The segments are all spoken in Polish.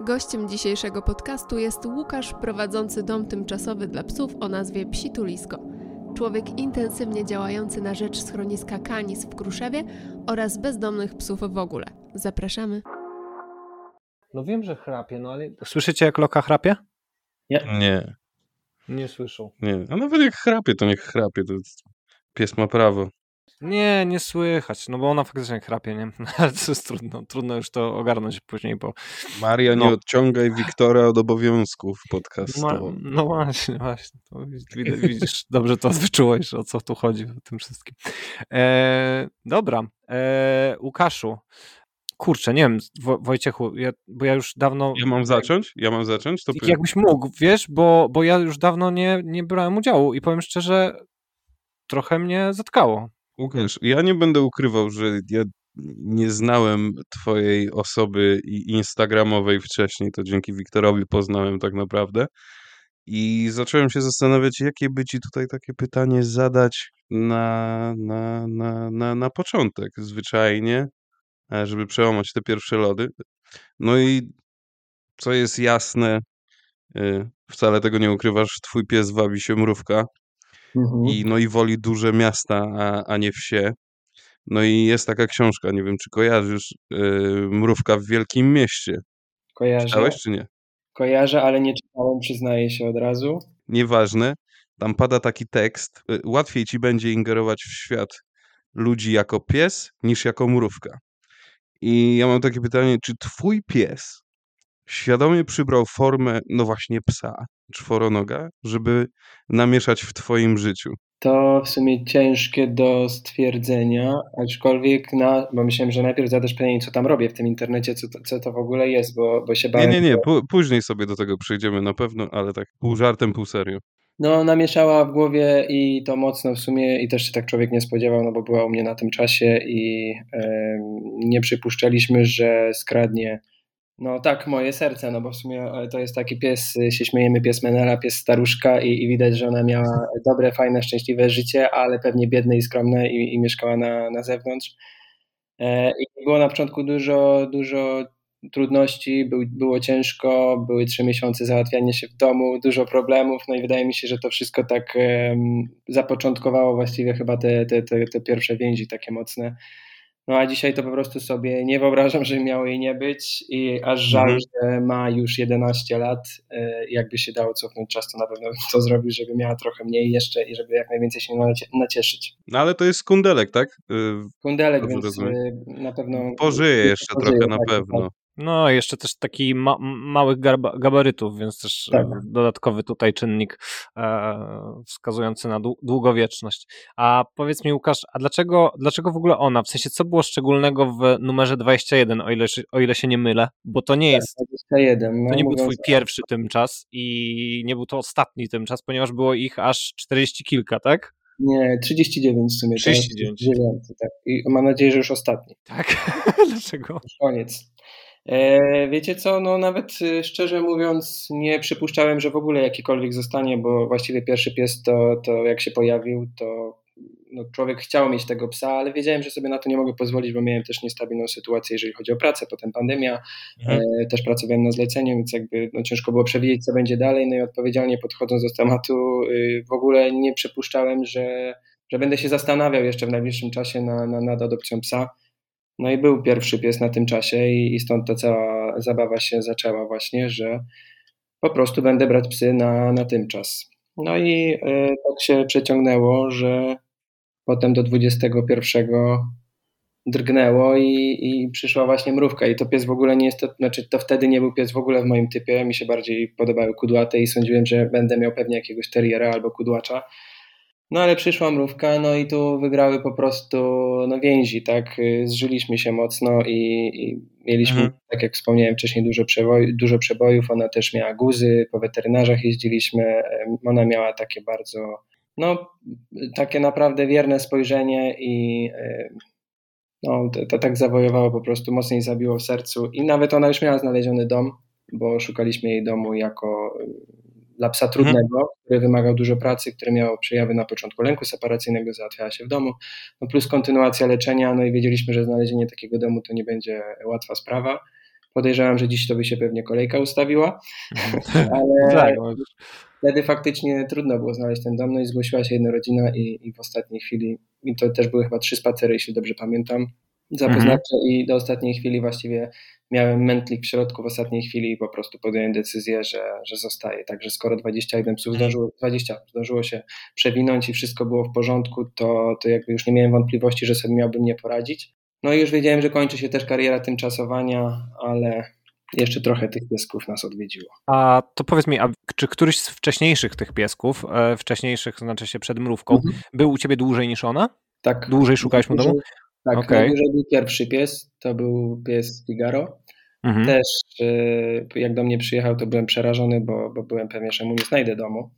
Gościem dzisiejszego podcastu jest Łukasz prowadzący dom tymczasowy dla psów o nazwie Psitulisko. Człowiek intensywnie działający na rzecz schroniska Kanis w Kruszewie oraz bezdomnych psów w ogóle. Zapraszamy. No wiem, że chrapie, no ale... Słyszycie jak Loka chrapie? Nie, Nie słyszą. nie. A nawet jak chrapie, to niech chrapie. To pies ma prawo. Nie, nie słychać, no bo ona faktycznie chrapie, nie? Ale to jest trudno, trudno już to ogarnąć później, bo... Maria, nie No. odciągaj Wiktora od obowiązków Ma, podcastowych. no właśnie, właśnie. Widzisz, dobrze to wyczułeś, o co tu chodzi w tym wszystkim. E, dobra, e, Łukaszu, kurczę, nie wiem, Wo, Wojciechu, ja, bo ja już dawno... Ja mam zacząć? Ja mam zacząć? To Jakbyś mógł, wiesz, bo, bo ja już dawno nie, nie brałem udziału i powiem szczerze, trochę mnie zatkało. Łukasz, ja nie będę ukrywał, że ja nie znałem twojej osoby instagramowej wcześniej, to dzięki Wiktorowi poznałem tak naprawdę. I zacząłem się zastanawiać, jakie by ci tutaj takie pytanie zadać na, na, na, na, na początek, zwyczajnie, e, żeby przełamać te pierwsze lody. No i co jest jasne, y, wcale tego nie ukrywasz, twój pies wabi się mrówka i, no i woli duże miasta, a, a nie wsie. No i jest taka książka, nie wiem czy kojarzysz, y, Mrówka w Wielkim Mieście. Kojarzę, Czytałeś czy nie? kojarzę, ale nie czytałem, przyznaję się od razu. Nieważne, tam pada taki tekst, y, łatwiej ci będzie ingerować w świat ludzi jako pies niż jako mrówka. I ja mam takie pytanie, czy twój pies świadomie przybrał formę, no właśnie psa, czworonoga, żeby namieszać w twoim życiu? To w sumie ciężkie do stwierdzenia, aczkolwiek na, bo myślałem, że najpierw zadasz pytanie, co tam robię w tym internecie, co to, co to w ogóle jest, bo, bo się Nie, bałem. nie, nie, pó- później sobie do tego przejdziemy na pewno, ale tak pół żartem, pół serio. No, namieszała w głowie i to mocno w sumie i też się tak człowiek nie spodziewał, no bo była u mnie na tym czasie i em, nie przypuszczaliśmy, że skradnie no tak, moje serce, no bo w sumie e, to jest taki pies, y, się śmiejemy, pies Menela, pies staruszka i, i widać, że ona miała dobre, fajne, szczęśliwe życie, ale pewnie biedne i skromne i, i mieszkała na, na zewnątrz. E, I było na początku dużo, dużo trudności, był, było ciężko, były trzy miesiące załatwiania się w domu, dużo problemów, no i wydaje mi się, że to wszystko tak em, zapoczątkowało właściwie chyba te, te, te, te pierwsze więzi takie mocne. No a dzisiaj to po prostu sobie nie wyobrażam, że miało jej nie być i aż żal, Mhm. że ma już 11 lat. E, Jakby się dało cofnąć czas, to na pewno bym to zrobił, żeby miała trochę mniej jeszcze i żeby jak najwięcej się nacie- nacieszyć. No ale to jest kundelek, tak? Y, Kundelek, Dobrze więc rozumiem. e, na pewno... Pożyje jeszcze pożyje, trochę na tak, pewno. No, jeszcze też taki ma małych gabarytów, więc też Tak. e, dodatkowy tutaj czynnik e, wskazujący na dłu- długowieczność. A powiedz mi, Łukasz, a dlaczego, dlaczego w ogóle ona? W sensie, co było szczególnego w numerze 21, o ile, się- o ile się nie mylę? Bo to nie jest, 21. No, to nie był twój pierwszy tymczas i nie był to ostatni tymczas, ponieważ było ich aż 40 kilka, tak? Nie, 39 w sumie. to jest 39. dziewiąty, tak. I mam nadzieję, że już ostatni. Tak? Dlaczego? Już koniec. E, wiecie co, no nawet e, szczerze mówiąc nie przypuszczałem, że w ogóle jakikolwiek zostanie, bo właściwie pierwszy pies to, to jak się pojawił, to no, człowiek chciał mieć tego psa, ale wiedziałem, że sobie na to nie mogę pozwolić, bo miałem też niestabilną sytuację, jeżeli chodzi o pracę, potem pandemia, Mhm. e, też pracowałem na zleceniu, więc jakby no, ciężko było przewidzieć, co będzie dalej, no i odpowiedzialnie podchodząc do tematu, y, w ogóle nie przypuszczałem, że, że będę się zastanawiał jeszcze w najbliższym czasie na, na, nad adopcją psa. No i był pierwszy pies na tym czasie i, i stąd ta cała zabawa się zaczęła właśnie, że po prostu będę brać psy na, na tym czas. No i e, tak się przeciągnęło, że potem do 21 drgnęło i, i przyszła właśnie mrówka i to pies w ogóle nie jest, to, znaczy to wtedy nie był pies w ogóle w moim typie, mi się bardziej podobały kudłate i sądziłem, że będę miał pewnie jakiegoś terriera albo kudłacza. No ale przyszła mrówka, no i tu wygrały po prostu no, więzi, tak? Y, Zżyliśmy się mocno i, i mieliśmy, Mhm. tak jak wspomniałem wcześniej, dużo, przeboj, dużo przebojów. Ona też miała guzy, po weterynarzach jeździliśmy. Ona miała takie bardzo, no, takie naprawdę wierne spojrzenie i no, to, to tak zawojowało po prostu, mocniej zabiło w sercu. I nawet ona już miała znaleziony dom, bo szukaliśmy jej domu jako dla psa trudnego, który wymagał dużo pracy, który miał przejawy na początku lęku separacyjnego, załatwiała się w domu, no plus kontynuacja leczenia, no i wiedzieliśmy, że znalezienie takiego domu to nie będzie łatwa sprawa. Podejrzewam, że dziś to by się pewnie kolejka ustawiła, ale tak, wtedy faktycznie trudno było znaleźć ten dom, no i zgłosiła się jedna rodzina i, i w ostatniej chwili, i to też były chyba trzy spacery, jeśli dobrze pamiętam, zapoznawcze mhm. i do ostatniej chwili właściwie miałem mętlik w środku w ostatniej chwili i po prostu podjąłem decyzję, że, że zostaje. Także skoro 21 psów mhm. zdążyło, 20 zdążyło się przewinąć i wszystko było w porządku, to, to jakby już nie miałem wątpliwości, że sobie miałbym nie poradzić. No i już wiedziałem, że kończy się też kariera tymczasowania, ale jeszcze trochę tych piesków nas odwiedziło. A to powiedz mi, a czy któryś z wcześniejszych tych piesków, e, wcześniejszych, znaczy się przed mrówką, mhm. był u ciebie dłużej niż ona? Tak. Dłużej szukałeś mu domu? Tak, okay. najdłużej był pierwszy pies, to był pies Figaro. Mhm. Też e, jak do mnie przyjechał, to byłem przerażony, bo, bo byłem pewien, że mu nie znajdę domu,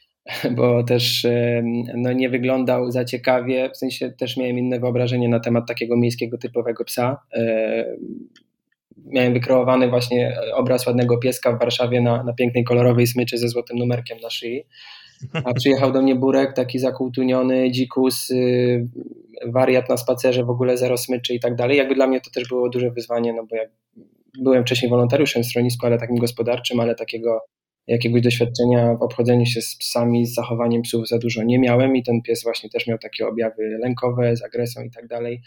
bo też e, no, nie wyglądał za ciekawie, w sensie też miałem inne wyobrażenie na temat takiego miejskiego typowego psa. E, miałem wykreowany właśnie obraz ładnego pieska w Warszawie na, na pięknej kolorowej smyczy ze złotym numerkiem na szyi. A przyjechał do mnie Burek, taki zakultuniony, dzikus, y, wariat na spacerze, w ogóle zero smyczy i tak dalej. Jakby dla mnie to też było duże wyzwanie, no bo jak byłem wcześniej wolontariuszem w schronisku, ale takim gospodarczym, ale takiego jakiegoś doświadczenia w obchodzeniu się z psami, z zachowaniem psów za dużo nie miałem i ten pies właśnie też miał takie objawy lękowe, z agresją i tak dalej.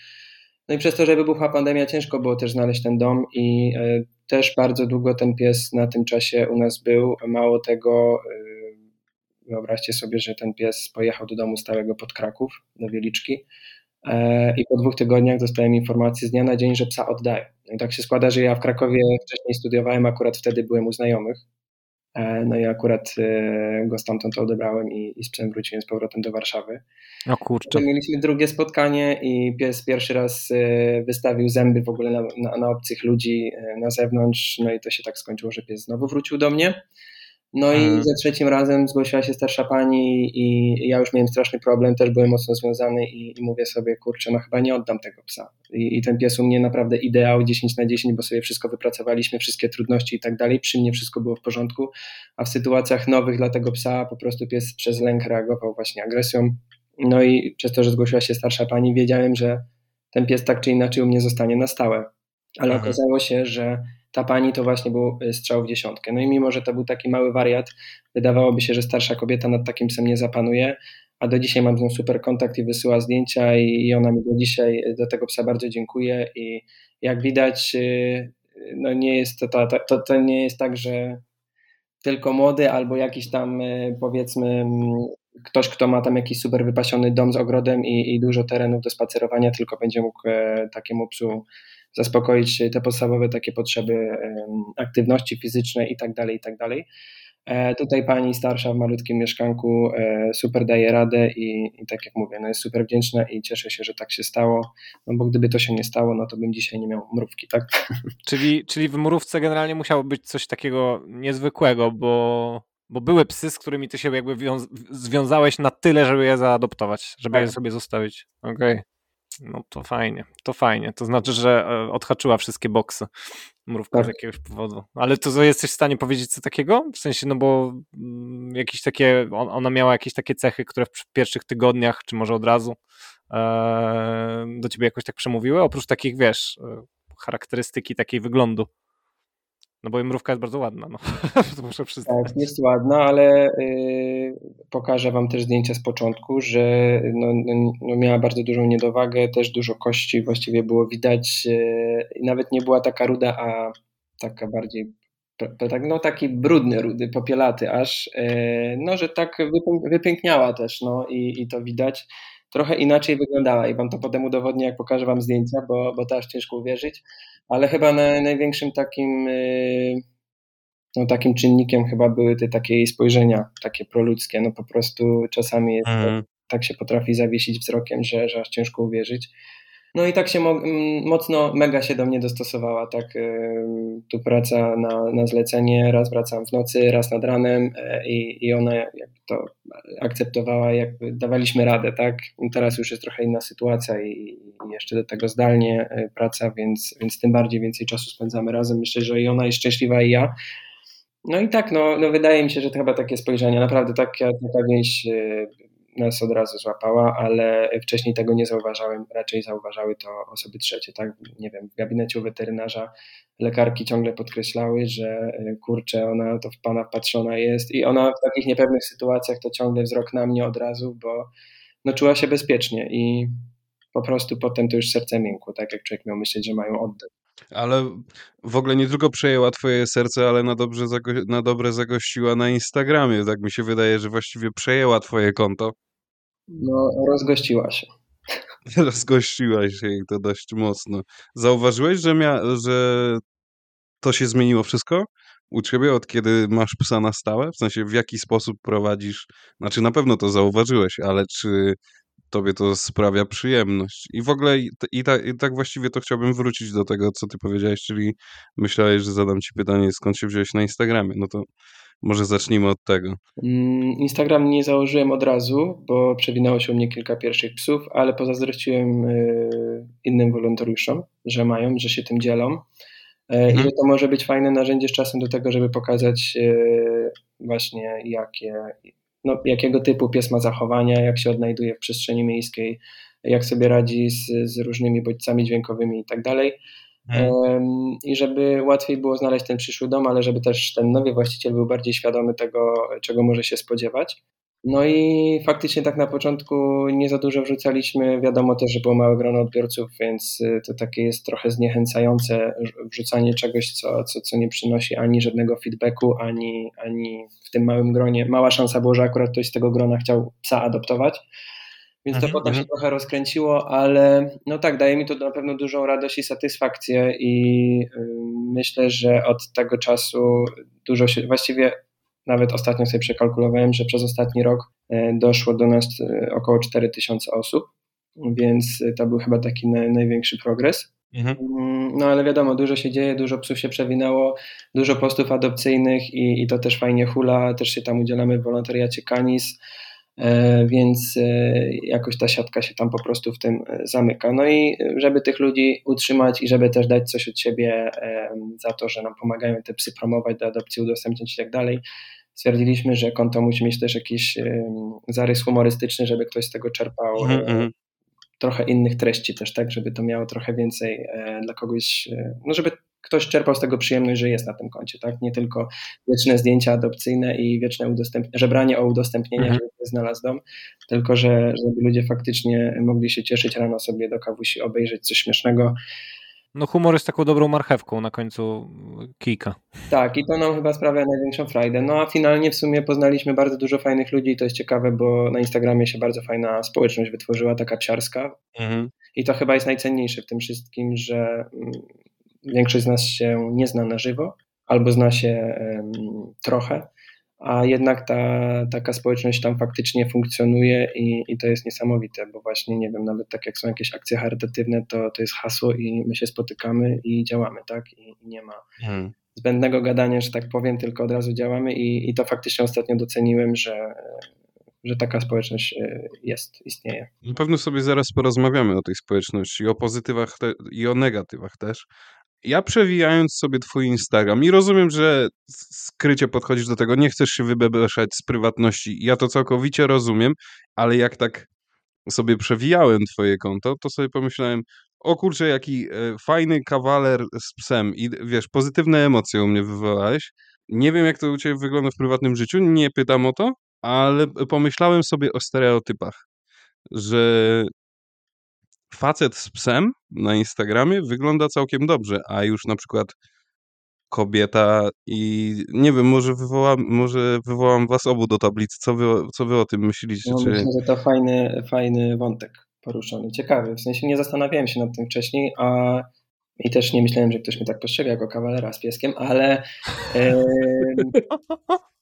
No i przez to, że wybuchła pandemia, ciężko było też znaleźć ten dom i y, też bardzo długo ten pies na tym czasie u nas był. Mało tego, y, wyobraźcie sobie, że ten pies pojechał do domu stałego pod Kraków, do Wieliczki E, i po dwóch tygodniach dostałem informację z dnia na dzień, że psa oddaję. No i tak się składa, że ja w Krakowie wcześniej studiowałem, akurat wtedy byłem u znajomych. E, no i akurat e, go stamtąd odebrałem i, i z psem wróciłem z powrotem do Warszawy. O kurczę. Mieliśmy drugie spotkanie i pies pierwszy raz wystawił zęby w ogóle na, na, na obcych ludzi na zewnątrz. No i to się tak skończyło, że pies znowu wrócił do mnie. No i mhm. za trzecim razem zgłosiła się starsza pani i ja już miałem straszny problem, też byłem mocno związany i, i mówię sobie, kurczę, no chyba nie oddam tego psa. I, I, ten pies u mnie naprawdę ideał 10 na 10, bo sobie wszystko wypracowaliśmy, wszystkie trudności i tak dalej, przy mnie wszystko było w porządku, a w sytuacjach nowych dla tego psa po prostu pies przez lęk reagował właśnie agresją. No i przez to, że zgłosiła się starsza pani, wiedziałem, że ten pies tak czy inaczej u mnie zostanie na stałe. Ale mhm. okazało się, że ta pani to właśnie był y, strzał w dziesiątkę. No i mimo, że to był taki mały wariat, wydawałoby się, że starsza kobieta nad takim psem nie zapanuje, a do dzisiaj mam z nią super kontakt i wysyła zdjęcia i ona mi do dzisiaj do tego psa bardzo dziękuję i jak widać y, no nie jest to, to, to, to nie jest tak, że tylko młody albo jakiś tam y, powiedzmy ktoś, kto ma tam jakiś super wypasiony dom z ogrodem i, i dużo terenów do spacerowania, tylko będzie mógł e, takiemu psu zaspokoić te podstawowe takie potrzeby aktywności fizycznej i tak dalej, i tak dalej. E, tutaj pani starsza w malutkim mieszkanku e, super daje radę i, i, tak jak mówię, no jest super wdzięczna i cieszę się, że tak się stało, no bo gdyby to się nie stało, no to bym dzisiaj nie miał mrówki, tak? Czyli, czyli w mrówce generalnie musiało być coś takiego niezwykłego, bo, bo były psy, z którymi ty się jakby związałeś na tyle, żeby je zaadoptować, żeby tak. je sobie zostawić. Okej. Okay. No to fajnie, to fajnie. To znaczy, że e, odhaczyła wszystkie boksy mrówka tak. z jakiegoś powodu. Ale to jesteś w stanie powiedzieć co takiego? W sensie, no bo mm, jakieś takie, ona miała jakieś takie cechy, które w pierwszych tygodniach, czy może od razu e, do ciebie jakoś tak przemówiły? Oprócz takich, wiesz, e, charakterystyki takiej wyglądu. No bo mrówka jest bardzo ładna, no. to muszę przyznać. Tak, jest ładna, ale y, pokażę Wam też zdjęcia z początku, że no, no, no miała bardzo dużą niedowagę, też dużo kości właściwie było widać. Y, nawet nie była taka ruda, a taka bardziej tak, no taki brudny, rudy, popielaty aż, y, no że tak wypiękniała też, no i, i to widać. Trochę inaczej wyglądała i Wam to potem udowodnię, jak pokażę Wam zdjęcia, bo, bo to aż ciężko uwierzyć ale chyba na, największym takim, y, no, takim czynnikiem chyba były te takie spojrzenia, takie proludzkie, no po prostu czasami jest, mm. tak się potrafi zawiesić wzrokiem, że, że aż ciężko uwierzyć. No i tak się mo mocno, mega się do mnie dostosowała, tak, tu praca na, na zlecenie, raz wracam w nocy, raz nad ranem e, i, i ona jakby to akceptowała, jakby dawaliśmy radę, tak, teraz już jest trochę inna sytuacja i, i jeszcze do tego zdalnie e, praca, więc, więc tym bardziej więcej czasu spędzamy razem, myślę, że i ona jest szczęśliwa i ja, no i tak, no, no wydaje mi się, że to chyba takie spojrzenie, naprawdę taka, taka więź e, nas od razu złapała, ale wcześniej tego nie zauważałem, raczej zauważały to osoby trzecie, tak? Nie wiem, w gabinecie u weterynarza lekarki ciągle podkreślały, że kurczę, ona to w pana wpatrzona jest i ona w takich niepewnych sytuacjach to ciągle wzrok na mnie od razu, bo no, czuła się bezpiecznie i po prostu potem to już serce miękło, tak jak człowiek miał myśleć, że mają oddech. Ale w ogóle nie tylko przejęła twoje serce, ale na, dobrze na dobre zagościła na Instagramie. Tak mi się wydaje, że właściwie przejęła twoje konto. No, rozgościła się. Rozgościła się i to dość mocno. Zauważyłeś, że, mia że to się zmieniło wszystko u ciebie od kiedy masz psa na stałe? W sensie w jaki sposób prowadzisz, znaczy na pewno to zauważyłeś, ale czy tobie to sprawia przyjemność. I w ogóle i, ta, i, tak właściwie to chciałbym wrócić do tego, co ty powiedziałeś, czyli myślałeś, że zadam ci pytanie, skąd się wziąłeś na Instagramie. No to może zacznijmy od tego. Mm, Instagram nie założyłem od razu, bo przewinęło się u mnie kilka pierwszych psów, ale pozazdrościłem y, innym wolontariuszom, że mają, że się tym dzielą. E, mhm. I że to może być fajne narzędzie z czasem do tego, żeby pokazać y, właśnie jakie, no, jakiego typu pies ma zachowania, jak się odnajduje w przestrzeni miejskiej, jak sobie radzi z, z różnymi bodźcami dźwiękowymi i tak dalej. Mhm. I żeby łatwiej było znaleźć ten przyszły dom, ale żeby też ten nowy właściciel był bardziej świadomy tego, czego może się spodziewać. No i faktycznie tak na początku nie za dużo wrzucaliśmy. Wiadomo też, że było małe grono odbiorców, więc y, to takie jest trochę zniechęcające wrzucanie czegoś, co, co, co nie przynosi ani żadnego feedbacku, ani, ani w tym małym gronie. Mała szansa było, że akurat ktoś z tego grona chciał psa adoptować. Więc to mhm, potem się mhm. trochę rozkręciło, ale no tak, daje mi to na pewno dużą radość i satysfakcję i y, myślę, że od tego czasu dużo się, właściwie nawet ostatnio sobie przekalkulowałem, że przez ostatni rok e, doszło do nas e, około 4000 osób, więc to był chyba taki największy progres. Mhm. Mm, no ale wiadomo, dużo się dzieje, dużo psów się przewinęło, dużo postów adopcyjnych i, i to też fajnie hula, też się tam udzielamy w wolontariacie Canis, e, więc jakoś ta siatka się tam po prostu w tym zamyka. No i żeby tych ludzi utrzymać i żeby też dać coś od siebie za to, że nam pomagają te psy promować do adopcji, udostępniać i tak dalej, stwierdziliśmy, że konto musi mieć też jakiś zarys humorystyczny, żeby ktoś z tego czerpał mm -hmm. trochę innych treści też, tak, żeby to miało trochę więcej e, dla kogoś, e, no żeby ktoś czerpał z tego przyjemność, że jest na tym koncie, tak, nie tylko wieczne zdjęcia adopcyjne i wieczne udostępnienie, żebranie o udostępnienia, mm -hmm. żeby znalazł dom, tylko że żeby ludzie faktycznie mogli się cieszyć rano sobie do kawusi, obejrzeć coś śmiesznego, no humor jest taką dobrą marchewką na końcu kijka. Tak, i to nam chyba sprawia największą frajdę. No a finalnie w sumie poznaliśmy bardzo dużo fajnych ludzi i to jest ciekawe, bo na Instagramie się bardzo fajna społeczność wytworzyła, taka psiarska. Mhm. I to chyba jest najcenniejsze w tym wszystkim, że mm, większość z nas się nie zna na żywo, albo zna się trochę, a jednak ta taka społeczność tam faktycznie funkcjonuje i, i to jest niesamowite, bo właśnie, nie wiem, nawet tak jak są jakieś akcje charytatywne, to, to jest hasło i my się spotykamy i działamy, tak? I, i nie ma hmm. zbędnego gadania, że tak powiem, tylko od razu działamy i, i to faktycznie ostatnio doceniłem, że, że taka społeczność e, jest, istnieje. Na pewno sobie zaraz porozmawiamy o tej społeczności, o pozytywach te, i o negatywach też, ja przewijając sobie twój Instagram i rozumiem, że skrycie podchodzisz do tego, nie chcesz się wybebeszać z prywatności. Ja to całkowicie rozumiem, ale jak tak sobie przewijałem twoje konto, to sobie pomyślałem, o kurczę, jaki e, fajny kawaler z psem i wiesz, pozytywne emocje u mnie wywołałeś. Nie wiem, jak to u ciebie wygląda w prywatnym życiu, nie pytam o to, ale pomyślałem sobie o stereotypach, że facet z psem na Instagramie wygląda całkiem dobrze, a już na przykład kobieta i nie wiem, może wywołam, może wywołam was obu do tablicy. Co wy, co wy o tym myślicie? No, czy... Myślę, że to fajny, fajny wątek poruszony. Ciekawy. W sensie nie zastanawiałem się nad tym wcześniej, a i też nie myślałem, że ktoś mnie tak postrzega jako kawalera z pieskiem, ale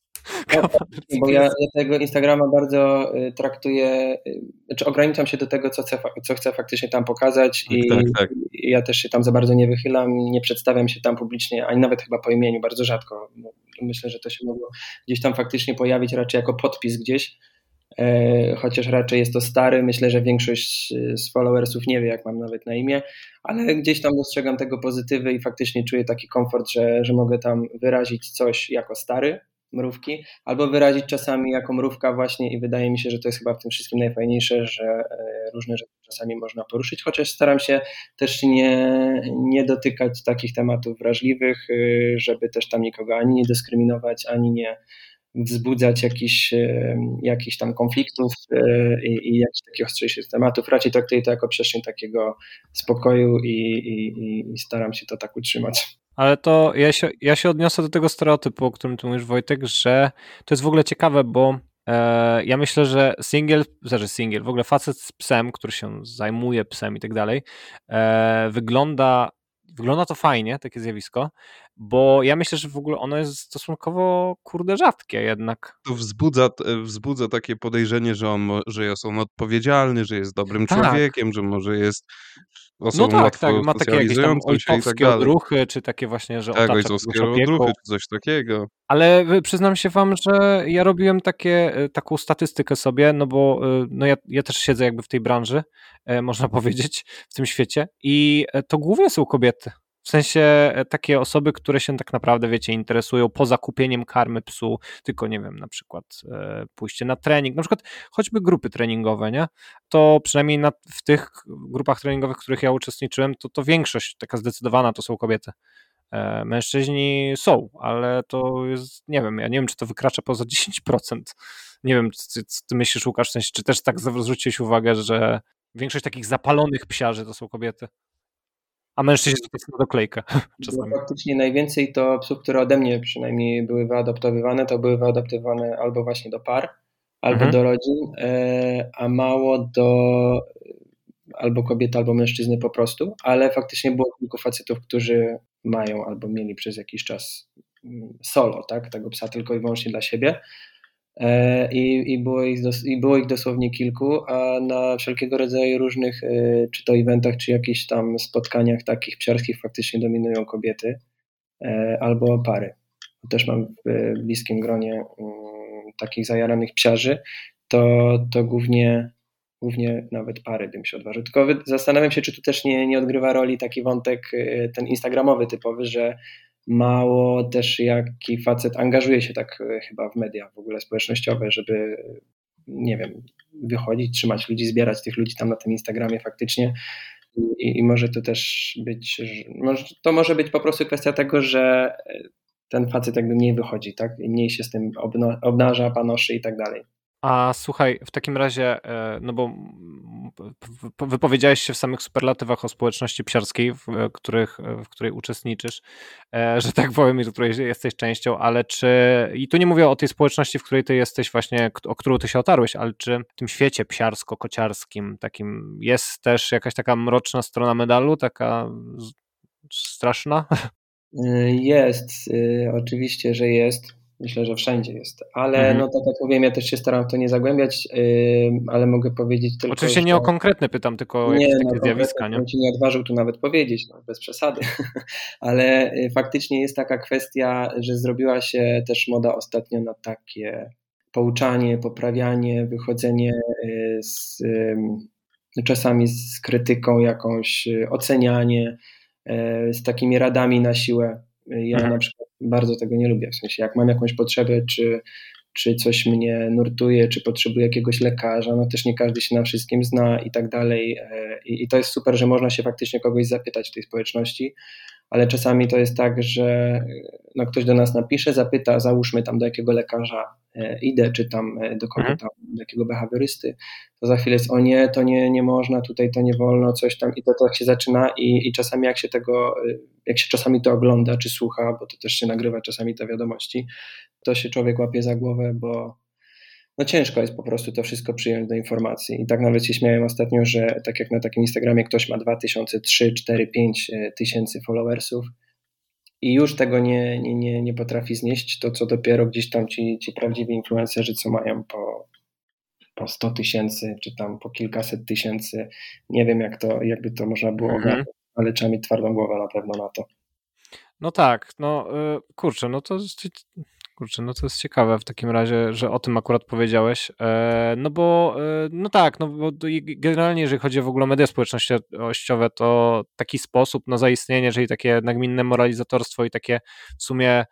bo ja, ja, tego Instagrama bardzo y, traktuję, y, znaczy ograniczam się do tego, co chcę, co chcę faktycznie tam pokazać tak, i, tak, tak. ja też się tam za bardzo nie wychylam, nie przedstawiam się tam publicznie, ani nawet chyba po imieniu, bardzo rzadko. Myślę, że to się mogło gdzieś tam faktycznie pojawić raczej jako podpis gdzieś, e, chociaż raczej jest to stary, myślę, że większość y, z followersów nie wie, jak mam nawet na imię, ale gdzieś tam dostrzegam tego pozytywy i faktycznie czuję taki komfort, że, że mogę tam wyrazić coś jako stary, mrówki, albo wyrazić czasami jako mrówka właśnie i wydaje mi się, że to jest chyba w tym wszystkim najfajniejsze, że e, różne rzeczy czasami można poruszyć, chociaż staram się też nie, nie dotykać takich tematów wrażliwych, żeby też tam nikogo ani nie dyskryminować, ani nie wzbudzać jakichś, jakichś tam konfliktów i, i jakichś takich ostrzejszych tematów. Raczej traktuję to jako przestrzeń takiego spokoju i, i, i staram się to tak utrzymać. Ale to ja się, ja się odniosę do tego stereotypu, o którym tu mówisz Wojtek, że to jest w ogóle ciekawe, bo e, ja myślę, że single, znaczy single, w ogóle facet z psem, który się zajmuje psem i tak dalej, e, wygląda wygląda to fajnie, takie zjawisko, bo ja myślę, że w ogóle ono jest stosunkowo, kurde, rzadkie jednak. To wzbudza, wzbudza takie podejrzenie, że, on, że jest on odpowiedzialny, że jest dobrym tak. człowiekiem, że może jest osobą no tak, tak, ma takie jakieś tam tak ojcowskie tak odruchy, czy takie właśnie, że tak, ojcowskie odruchy, czy coś takiego. Ale przyznam się wam, że ja robiłem takie, e, taką statystykę sobie, no bo e, no ja, ja też siedzę jakby w tej branży, e, można powiedzieć, w tym świecie i to głównie są kobiety. W sensie e, takie osoby, które się tak naprawdę, wiecie, interesują poza kupieniem karmy psu, tylko nie wiem, na przykład e, pójście na trening, na przykład choćby grupy treningowe, nie? To przynajmniej na, w tych grupach treningowych, w których ja uczestniczyłem, to, to większość taka zdecydowana to są kobiety. E, mężczyźni są, ale to jest, nie wiem, ja nie wiem, czy to wykracza poza 10%. Nie wiem, co, co ty myślisz, Łukasz, w sensie, czy też tak zwróciłeś uwagę, że większość takich zapalonych psiarzy to są kobiety? A mężczyźni to jest na doklejkę. Czasami. Faktycznie najwięcej to psów, które ode mnie przynajmniej były wyadoptowywane, to były wyadoptowane albo właśnie do par, albo mhm. do rodzin, e, a mało do albo kobiety, albo mężczyzny po prostu, ale faktycznie było kilku facetów, którzy mają albo mieli przez jakiś czas mm, solo, tak, tego psa tylko i wyłącznie dla siebie. E, I, i, było ich dos, I było ich dosłownie kilku, a na wszelkiego rodzaju różnych, e, czy to eventach, czy jakichś tam spotkaniach takich psiarskich faktycznie dominują kobiety e, albo pary. Też mam w bliskim gronie mm, takich zajaranych psiarzy, to, to głównie, głównie nawet pary bym się odważył. Tylko zastanawiam się, czy tu też nie, nie odgrywa roli taki wątek ten instagramowy typowy, że mało też jaki facet angażuje się tak e, chyba w media w ogóle społecznościowe, żeby nie wiem, wychodzić, trzymać ludzi, zbierać tych ludzi tam na tym Instagramie faktycznie. I, i może to też być, to może być po prostu kwestia tego, że ten facet jakby mniej wychodzi, tak? I mniej się z tym obnaża, panoszy i tak dalej. A słuchaj, w takim razie, e, no bo wypowiedziałeś się w samych superlatywach o społeczności psiarskiej, w, których, w której uczestniczysz, e, że tak powiem, i której jesteś częścią, ale czy, i tu nie mówię o tej społeczności, w której ty jesteś właśnie, o którą ty się otarłeś, ale czy w tym świecie psiarsko-kociarskim takim jest też jakaś taka mroczna strona medalu, taka straszna? Jest, y, oczywiście, że jest. Myślę, że wszędzie jest. Ale mhm. no tak jak mówiłem, ja też się staram w to nie zagłębiać, yy, ale mogę powiedzieć tylko. Oczywiście nie o konkretne pytam, tylko o jakieś takie no, zjawiska. Nie, nie odważył tu nawet powiedzieć, no, bez przesady. ale y, faktycznie jest taka kwestia, że zrobiła się też moda ostatnio na takie pouczanie, poprawianie, wychodzenie y, z, czasami z krytyką jakąś, y, ocenianie, z takimi radami na siłę. Ja mhm. na przykład bardzo tego nie lubię. W sensie, jak mam jakąś potrzebę, czy, czy coś mnie nurtuje, czy potrzebuję jakiegoś lekarza, no też nie każdy się na wszystkim zna i tak dalej. E, I, i to jest super, że można się faktycznie kogoś zapytać w tej społeczności, ale czasami to jest tak, że no, ktoś do nas napisze, zapyta, załóżmy tam do jakiego lekarza e, idę, czy tam e, do kogo mhm. tam, do jakiego behawiorysty, to za chwilę jest o nie, to nie, nie można, tutaj to nie wolno, coś tam i to tak się zaczyna i, i czasami jak się tego, e, jak się czasami to ogląda, czy słucha, bo to też się nagrywa czasami te wiadomości, to się człowiek łapie za głowę, bo no ciężko jest po prostu to wszystko przyjąć do informacji. I tak nawet się śmiałem ostatnio, że tak jak na takim Instagramie ktoś ma 2000, 3, 4, 5 tysięcy followersów i już tego nie, nie, nie, nie potrafi znieść, to co dopiero gdzieś tam ci, ci prawdziwi influencerzy, co mają po, po 100 tysięcy, czy tam po kilkaset tysięcy. Nie wiem, jak to, jakby to można było mhm. ogarnąć, ale trzeba mieć twardą głowę na pewno na to. No tak, no y, kurczę, no to Kurczę, no to jest ciekawe w takim razie, że o tym akurat powiedziałeś. E, no bo, e, no tak, no bo generalnie, jeżeli chodzi o w ogóle media społecznościowe, to taki sposób na zaistnienie, czyli takie nagminne moralizatorstwo i takie w sumie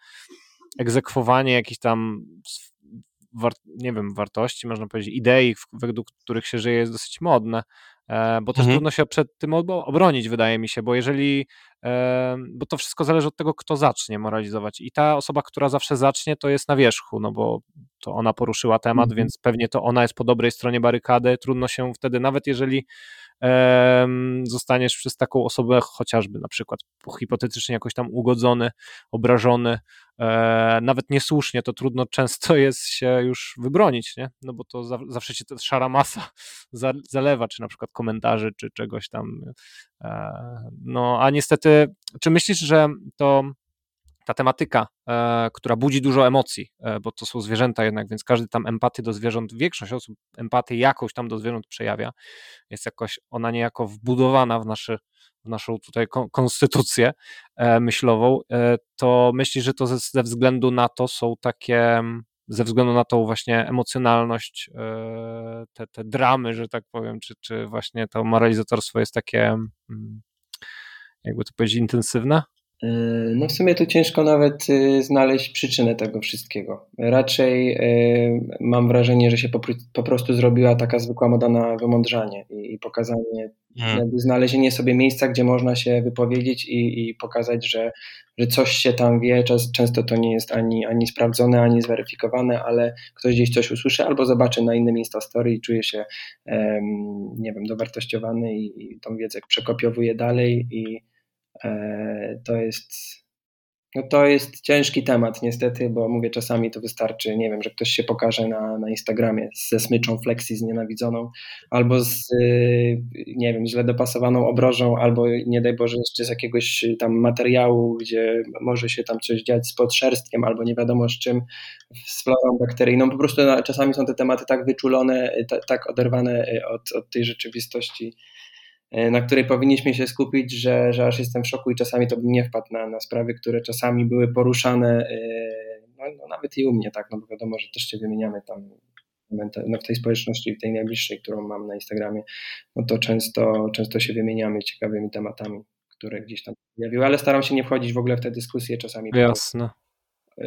egzekwowanie jakichś tam nie wiem, wartości, można powiedzieć, idei, według których się żyje, jest dosyć modne, bo też mhm. trudno się przed tym obronić, wydaje mi się, bo jeżeli, bo to wszystko zależy od tego, kto zacznie moralizować i ta osoba, która zawsze zacznie, to jest na wierzchu, no bo to ona poruszyła temat, mhm. więc pewnie to ona jest po dobrej stronie barykady, trudno się wtedy, nawet jeżeli zostaniesz przez taką osobę chociażby na przykład hipotetycznie jakoś tam ugodzony, obrażony, e, nawet niesłusznie, to trudno często jest się już wybronić, nie? No bo to zawsze cię ta szara masa zalewa, czy na przykład komentarzy, czy czegoś tam. E, no a niestety, czy myślisz, że to ta tematyka, e, która budzi dużo emocji, e, bo to są zwierzęta jednak, więc każdy tam empaty do zwierząt, większość osób empaty jakąś tam do zwierząt przejawia, jest jakoś ona niejako wbudowana w, naszy, w naszą tutaj konstytucję e, myślową, to myślisz, że to ze, względu na to są takie, ze względu na tą właśnie emocjonalność, te, te dramy, że tak powiem, czy, czy właśnie to moralizatorstwo jest takie, mm, jakby to powiedzieć, intensywne? E, no w sumie to ciężko nawet e, znaleźć przyczynę tego wszystkiego. Raczej e, mam wrażenie, że się po, prostu zrobiła taka zwykła moda na wymądrzanie i, pokazanie, hmm. znalezienie sobie miejsca, gdzie można się wypowiedzieć i, i pokazać, że, że coś się tam wie. Czas, często to nie jest ani, ani sprawdzone, ani zweryfikowane, ale ktoś gdzieś coś usłyszy albo zobaczy na innym Instastory i czuje się, nie wiem, dowartościowany i, i tą wiedzę przekopiowuje dalej i to jest, no to jest ciężki temat niestety, bo mówię czasami to wystarczy, nie wiem, że ktoś się pokaże na, na Instagramie ze smyczą flexi znienawidzoną, albo z, nie wiem, źle dopasowaną obrożą, albo nie daj Boże jeszcze z jakiegoś tam materiału, gdzie może się tam coś dziać z podszerstkiem, albo nie wiadomo z czym, z florą bakteryjną. Po prostu czasami są te tematy tak wyczulone, tak oderwane od, od tej rzeczywistości, E, na której powinniśmy się skupić, że, że aż jestem w szoku i czasami to bym nie wpadł na, na sprawy, które czasami były poruszane, e, no, no nawet i u mnie, tak, no bo wiadomo, że też się wymieniamy tam no w tej społeczności, w tej najbliższej, którą mam na Instagramie, no to często, często się wymieniamy ciekawymi tematami, które gdzieś tam pojawiły, ale staram się nie wchodzić w ogóle w te dyskusje czasami. Jasne.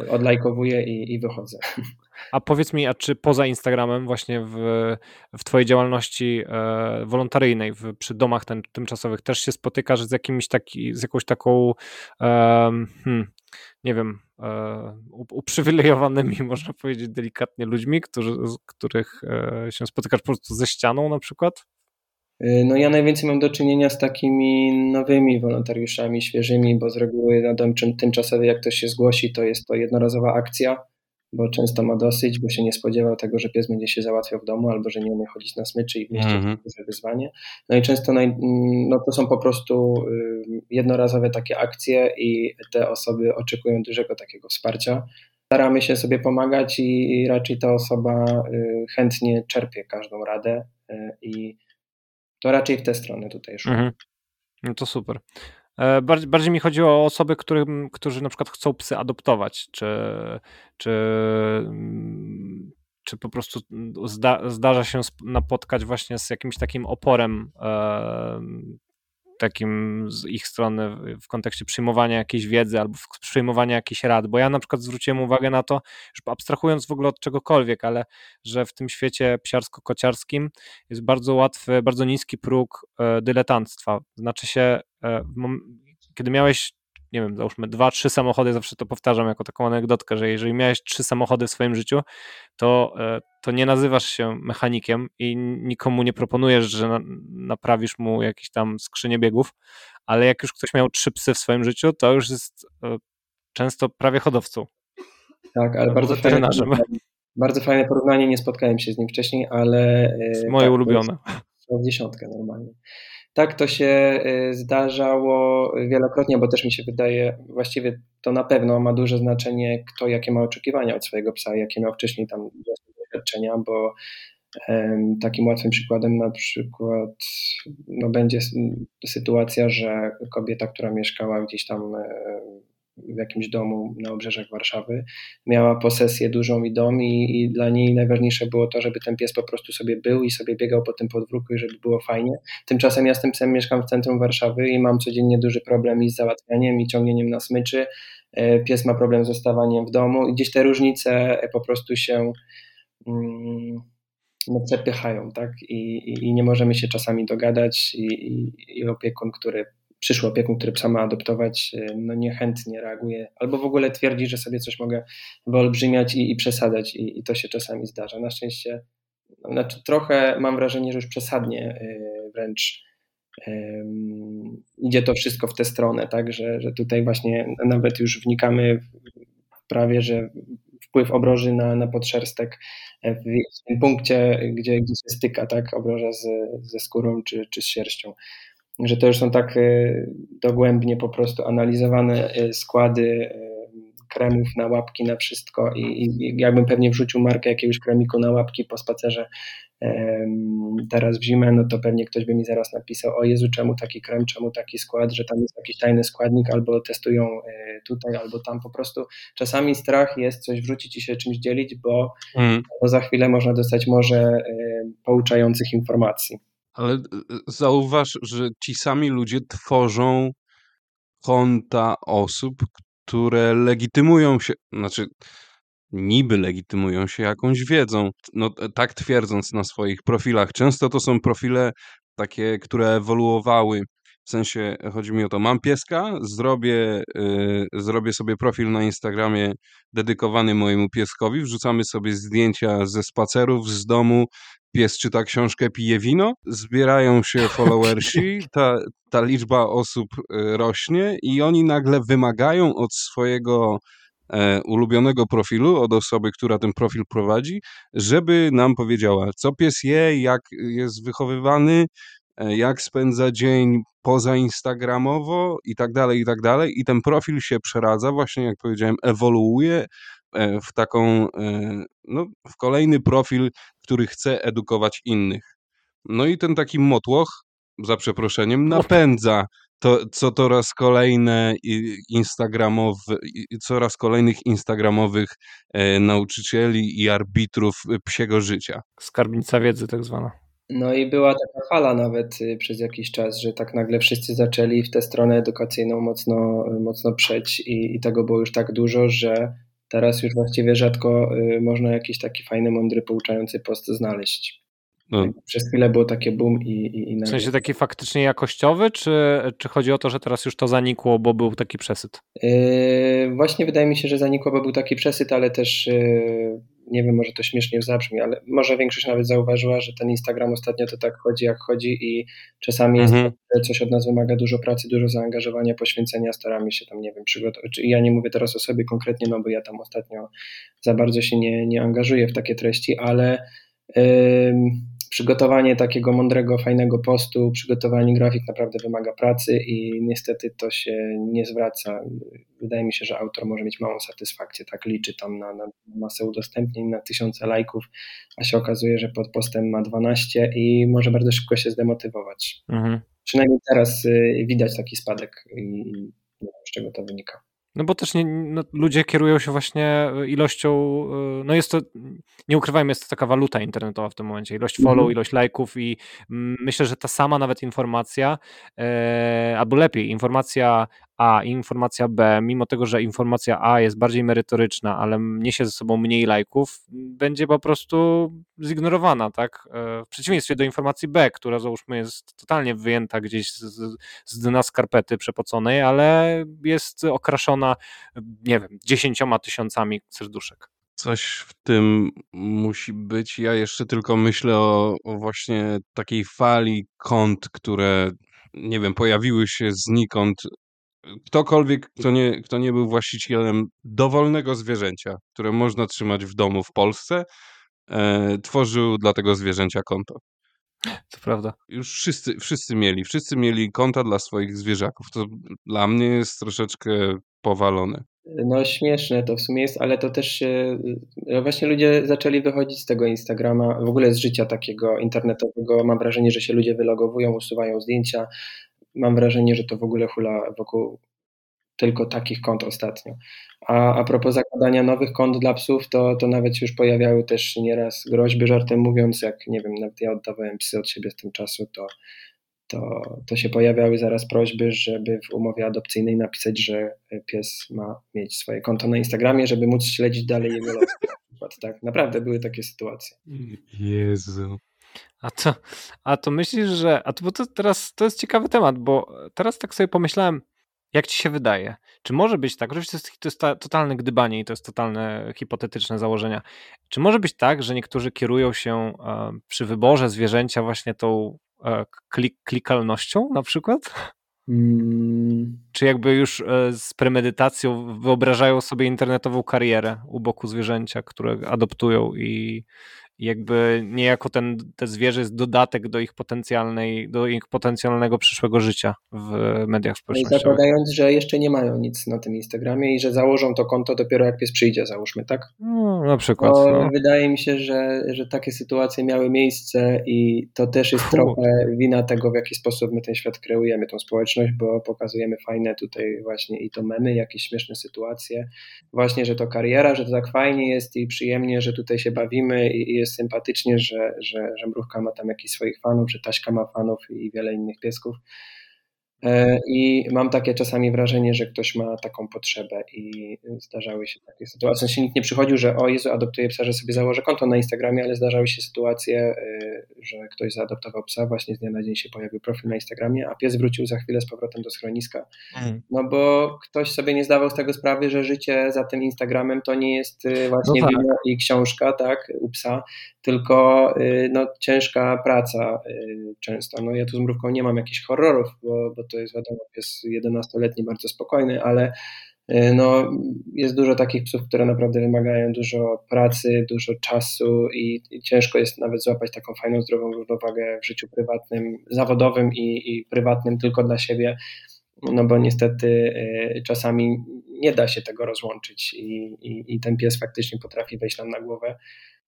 Odlajkowuję i, i wychodzę. A powiedz mi, a czy poza Instagramem, właśnie w, w Twojej działalności e, wolontaryjnej, w, przy domach ten, tymczasowych, też się spotykasz z, jakimś taki, z jakąś taką, e, hmm, nie wiem, e, uprzywilejowanymi, można powiedzieć delikatnie, ludźmi, którzy, z których e, się spotykasz po prostu ze ścianą na przykład? Y, no ja najwięcej mam do czynienia z takimi nowymi wolontariuszami, świeżymi, bo z reguły na dom tymczasowy jak ktoś się zgłosi, to jest to jednorazowa akcja, bo często ma dosyć, bo się nie spodziewał tego, że pies będzie się załatwiał w domu, albo że nie umie chodzić na smyczy i w mieście mm-hmm. duże wyzwanie. No i często naj, no to są po prostu y, jednorazowe takie akcje i te osoby oczekują dużego takiego wsparcia. Staramy się sobie pomagać i, raczej ta osoba y, chętnie czerpie każdą radę i to raczej w tę stronę tutaj szło. Mhm. No to super. E, bardziej, bardziej, mi chodziło o osoby, którym, którzy na przykład chcą psy adoptować, czy, czy, czy po prostu zda, zdarza się napotkać właśnie z jakimś takim oporem e, takim z ich strony w kontekście przyjmowania jakiejś wiedzy albo przyjmowania jakichś rad, bo ja na przykład zwróciłem uwagę na to, już abstrahując w ogóle od czegokolwiek, ale że w tym świecie psiarsko-kociarskim jest bardzo łatwy, bardzo niski próg e, dyletanstwa. Znaczy się, e, kiedy miałeś nie wiem, załóżmy dwa, trzy samochody, zawsze to powtarzam jako taką anegdotkę, że jeżeli miałeś trzy samochody w swoim życiu, to, e, to nie nazywasz się mechanikiem i nikomu nie proponujesz, że na, naprawisz mu jakieś tam skrzynie biegów, ale jak już ktoś miał trzy psy w swoim życiu, to już jest e, często prawie hodowcą. Tak, ale bardzo fajne, bardzo fajne porównanie, nie spotkałem się z nim wcześniej, ale... E, moje tak, ulubione. W dziesiątkę normalnie. Tak to się y, zdarzało wielokrotnie, bo też mi się wydaje, właściwie to na pewno ma duże znaczenie, kto jakie ma oczekiwania od swojego psa, jakie miał wcześniej tam doświadczenia, bo Takim łatwym przykładem na przykład no, będzie sytuacja, że kobieta, która mieszkała gdzieś tam w jakimś domu na obrzeżach Warszawy. Miała posesję dużą i dom i, i, dla niej najważniejsze było to, żeby ten pies po prostu sobie był i sobie biegał po tym podwórku i żeby było fajnie. Tymczasem ja z tym psem mieszkam w centrum Warszawy i mam codziennie duży problem i z załatwianiem i ciągnieniem na smyczy pies ma problem z zostawaniem w domu i gdzieś te różnice po prostu się mm, no, przepychają, tak? I, i, I, nie możemy się czasami dogadać i, i opiekun, który przyszły opiekun, który psa ma adoptować, no niechętnie reaguje, albo w ogóle twierdzi, że sobie coś mogę wyolbrzymiać i, i przesadzać i, i to się czasami zdarza. Na szczęście, no, znaczy trochę mam wrażenie, że już przesadnie wręcz idzie to wszystko w tę stronę, tak, że, że tutaj właśnie nawet już wnikamy prawie, że wpływ obroży na, na podszerstek w tym punkcie, gdzie, gdzie się styka tak, obroża z, ze skórą czy, czy z sierścią. Że to już są tak y, dogłębnie po prostu analizowane y, składy y, kremów na łapki, na wszystko i, i jakbym pewnie wrzucił markę jakiegoś kremiku na łapki po spacerze teraz w zimę, no to pewnie ktoś by mi zaraz napisał, o Jezu, czemu taki krem, czemu taki skład, że tam jest jakiś tajny składnik, albo testują e, tutaj, albo tam. Po prostu czasami strach jest coś wrzucić i się czymś dzielić, bo, mm. bo za chwilę można dostać może e, pouczających informacji. Ale e, zauważ, że ci sami ludzie tworzą konta osób, które legitymują się, znaczy niby legitymują się jakąś wiedzą, no tak twierdząc na swoich profilach. Często to są profile takie, które ewoluowały. W sensie chodzi mi o to, mam pieska, zrobię, yy, zrobię sobie profil na Instagramie dedykowany mojemu pieskowi, wrzucamy sobie zdjęcia ze spacerów z domu, pies czyta książkę, pije wino, zbierają się followersi, ta, ta liczba osób y, rośnie i oni nagle wymagają od swojego e, ulubionego profilu, od osoby, która ten profil prowadzi, żeby nam powiedziała, co pies je, jak jest wychowywany, e, jak spędza dzień poza Instagramowo i tak dalej, i tak dalej. I ten profil się przeradza, właśnie jak powiedziałem, ewoluuje w taką, no, w kolejny profil, który chce edukować innych. No i ten taki motłoch, za przeproszeniem, napędza to, co coraz kolejne instagramowe, coraz kolejnych instagramowych e, nauczycieli i arbitrów psiego życia. Skarbnica wiedzy tak zwana. No i była taka fala nawet y, przez jakiś czas, że tak nagle wszyscy zaczęli w tę stronę edukacyjną mocno, mocno przeć i, i tego było już tak dużo, że teraz już właściwie rzadko y, można jakiś taki fajny, mądry, pouczający post znaleźć. No. Przez chwilę było takie boom i, i, i W sensie taki faktycznie jakościowy, czy, czy chodzi o to, że teraz już to zanikło, bo był taki przesyt? Yy, właśnie wydaje mi się, że zanikło, bo był taki przesyt, ale też yy, nie wiem, może to śmiesznie zabrzmi, ale może większość nawet zauważyła, że ten Instagram ostatnio to tak chodzi, jak chodzi i czasami mhm. jest, że coś od nas wymaga dużo pracy, dużo zaangażowania, poświęcenia, staramy się tam, nie wiem, przygotować. Ja nie mówię teraz o sobie konkretnie, no bo ja tam ostatnio za bardzo się nie, nie angażuję w takie treści, ale yy, przygotowanie takiego mądrego, fajnego postu, przygotowanie grafik naprawdę wymaga pracy i niestety to się nie zwraca. Wydaje mi się, że autor może mieć małą satysfakcję, tak liczy tam na, na masę udostępnień, na tysiące lajków, a się okazuje, że pod postem ma 12 i może bardzo szybko się zdemotywować. Mhm. Przynajmniej teraz y, widać taki spadek i nie wiem, z czego to wynika. No bo też nie, no, ludzie kierują się właśnie e, ilością, e, no jest to, nie ukrywajmy, jest to taka waluta internetowa w tym momencie, ilość follow, mhm. ilość lajków i myślę, że ta sama nawet informacja, e, albo lepiej, informacja a i informacja B, mimo tego, że informacja A jest bardziej merytoryczna, ale niesie ze sobą mniej lajków, będzie po prostu zignorowana, tak? E, w przeciwieństwie do informacji B, która załóżmy jest totalnie wyjęta gdzieś z, z dna skarpety przepoconej, ale jest okraszona, nie wiem, dziesięcioma tysiącami serduszek. Coś w tym musi być. Ja jeszcze tylko myślę o, o właśnie takiej fali kont, które nie wiem, pojawiły się znikąd ktokolwiek, kto nie, kto nie był właścicielem dowolnego zwierzęcia, które można trzymać w domu w Polsce, e, tworzył dla tego zwierzęcia konto. To prawda. Już wszyscy, wszyscy mieli, wszyscy mieli konta dla swoich zwierzaków. To dla mnie jest troszeczkę powalone. No śmieszne to w sumie jest, ale to też się, e, właśnie ludzie zaczęli wychodzić z tego Instagrama, w ogóle z życia takiego internetowego. Mam wrażenie, że się ludzie wylogowują, usuwają zdjęcia, mam wrażenie, że to w ogóle hula wokół tylko takich kont ostatnio. A, a propos zakładania nowych kont dla psów, to, to nawet się już pojawiały też nieraz groźby, żartem mówiąc, jak nie wiem, nawet ja oddawałem psy od siebie z tym czasu, to, to, to się pojawiały zaraz prośby, żeby w umowie adopcyjnej napisać, że pies ma mieć swoje konto na Instagramie, żeby móc śledzić dalej jego los. Tak, naprawdę były takie sytuacje. Jezu. A to, a to myślisz, że. A to, bo to teraz to jest ciekawy temat, bo teraz tak sobie pomyślałem, jak ci się wydaje? Czy może być tak, oczywiście to jest, to jest ta, totalne gdybanie i to jest totalne hipotetyczne założenia. Czy może być tak, że niektórzy kierują się e, przy wyborze zwierzęcia właśnie tą e, klik, klikalnością na przykład? Hmm. Czy jakby już e, z premedytacją wyobrażają sobie internetową karierę u boku zwierzęcia, które adoptują i, jakby niejako ten, te zwierzę jest dodatek do ich potencjalnej, do ich potencjalnego przyszłego życia w mediach no społecznościowych. Zakładając, że jeszcze nie mają nic na tym Instagramie i że założą to konto dopiero jak pies przyjdzie, załóżmy, tak? No, na przykład. No. Wydaje mi się, że, że takie sytuacje miały miejsce i to też jest trochę wina tego, w jaki sposób my ten świat kreujemy, tą społeczność, bo pokazujemy fajne tutaj właśnie i to memy, jakieś śmieszne sytuacje, właśnie, że to kariera, że to tak fajnie jest i przyjemnie, że tutaj się bawimy i jest sympatycznie, że, że, że Mrówka ma tam jakichś swoich fanów, że Taśka ma fanów i wiele innych piesków. E, I mam takie czasami wrażenie, że ktoś ma taką potrzebę i zdarzały się takie sytuacje. W sensie nikt nie przychodził, że o Jezu, adoptuję psa, że sobie założę konto na Instagramie, ale zdarzały się sytuacje, e, że ktoś zaadoptował psa, właśnie z dnia na dzień się pojawił profil na Instagramie, a pies wrócił za chwilę z powrotem do schroniska. Mhm. No bo ktoś sobie nie zdawał z tego sprawy, że życie za tym Instagramem to nie jest e, właśnie no tak. i książka, tak, u psa, tylko no, ciężka praca często. No ja tu z mrówką nie mam jakichś horrorów, bo, bo to jest wiadomo, pies 11-letni, bardzo spokojny, ale e, no, jest dużo takich psów, które naprawdę wymagają dużo pracy, dużo czasu i, i, ciężko jest nawet złapać taką fajną, zdrową równowagę w życiu prywatnym, zawodowym i, i prywatnym tylko dla siebie, no bo niestety e, czasami nie da się tego rozłączyć i, i, i ten pies faktycznie potrafi wejść nam na głowę.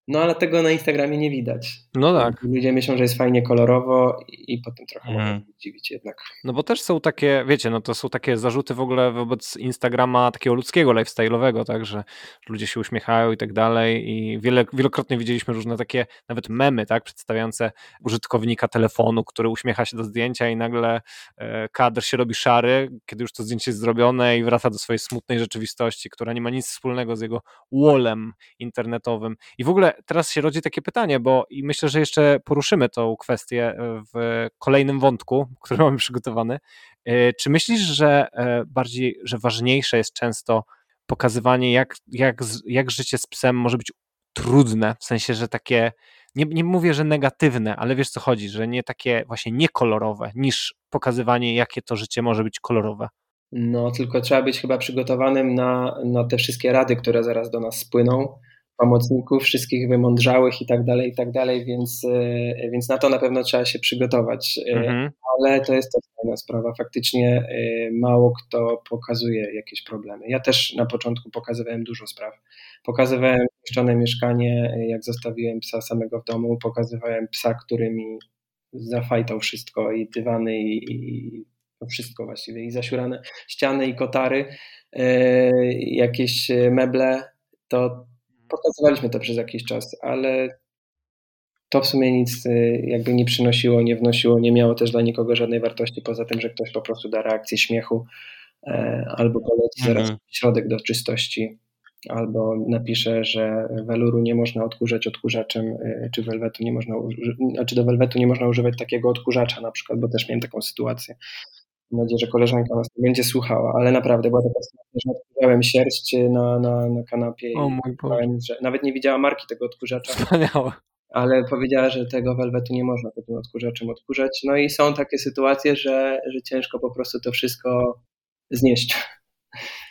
No ale tego na Instagramie nie widać. No tak. Ludzie myślą, że jest fajnie kolorowo i, potem trochę mm. mogą dziwić jednak. No bo też są takie, wiecie, no to są takie zarzuty w ogóle wobec Instagrama takiego ludzkiego, lifestyle'owego, tak, że ludzie się uśmiechają i tak dalej i wiele, wielokrotnie widzieliśmy różne takie nawet memy, tak, przedstawiające użytkownika telefonu, który uśmiecha się do zdjęcia i nagle e, kadr się robi szary, kiedy już to zdjęcie jest zrobione i wraca do swojej smutnej rzeczywistości, która nie ma nic wspólnego z jego wallem internetowym. I w ogóle teraz się rodzi takie pytanie, bo i myślę, że jeszcze poruszymy tą kwestię e, w kolejnym wątku, który mamy przygotowany. E, czy myślisz, że e, bardziej, że ważniejsze jest często pokazywanie, jak, jak, jak życie z psem może być trudne, w sensie, że takie, nie, nie mówię, że negatywne, ale wiesz co chodzi, że nie takie właśnie niekolorowe, niż pokazywanie, jakie to życie może być kolorowe. No, tylko trzeba być chyba przygotowanym na, na te wszystkie rady, które zaraz do nas spłyną pomocników, wszystkich wymądrzałych i tak dalej, i tak dalej, więc, e, więc na to na pewno trzeba się przygotować. E, mhm. Ale to jest też fajna sprawa. Faktycznie e, mało kto pokazuje jakieś problemy. Ja też na początku pokazywałem dużo spraw. Pokazywałem zniszczone mieszkanie, jak zostawiłem psa samego w domu, pokazywałem psa, który mi zafajtał wszystko i dywany i, i wszystko właściwie, i zasiurane ściany i kotary, jakieś meble, to Pokazywaliśmy to przez jakiś czas, ale to w sumie nic y, jakby nie przynosiło, nie wnosiło, nie miało też dla nikogo żadnej wartości, poza tym, że ktoś po prostu da reakcję śmiechu e, albo poleci zaraz mhm. środek do czystości, albo napisze, że weluru nie można odkurzać odkurzaczem, y, czy welwetu nie można, znaczy do welwetu nie można używać takiego odkurzacza na przykład, bo też miałem taką sytuację. Mam nadzieję, że koleżanka nas nie będzie słuchała, ale naprawdę była taka sytuacja, że odkurzałem sierść na, na, na kanapie o mój Boże. że nawet nie widziała marki tego odkurzacza. Wspaniałe. Ale powiedziała, że tego welwetu nie można takim odkurzaczem odkurzać. No i są takie sytuacje, że, że ciężko po prostu to wszystko znieść.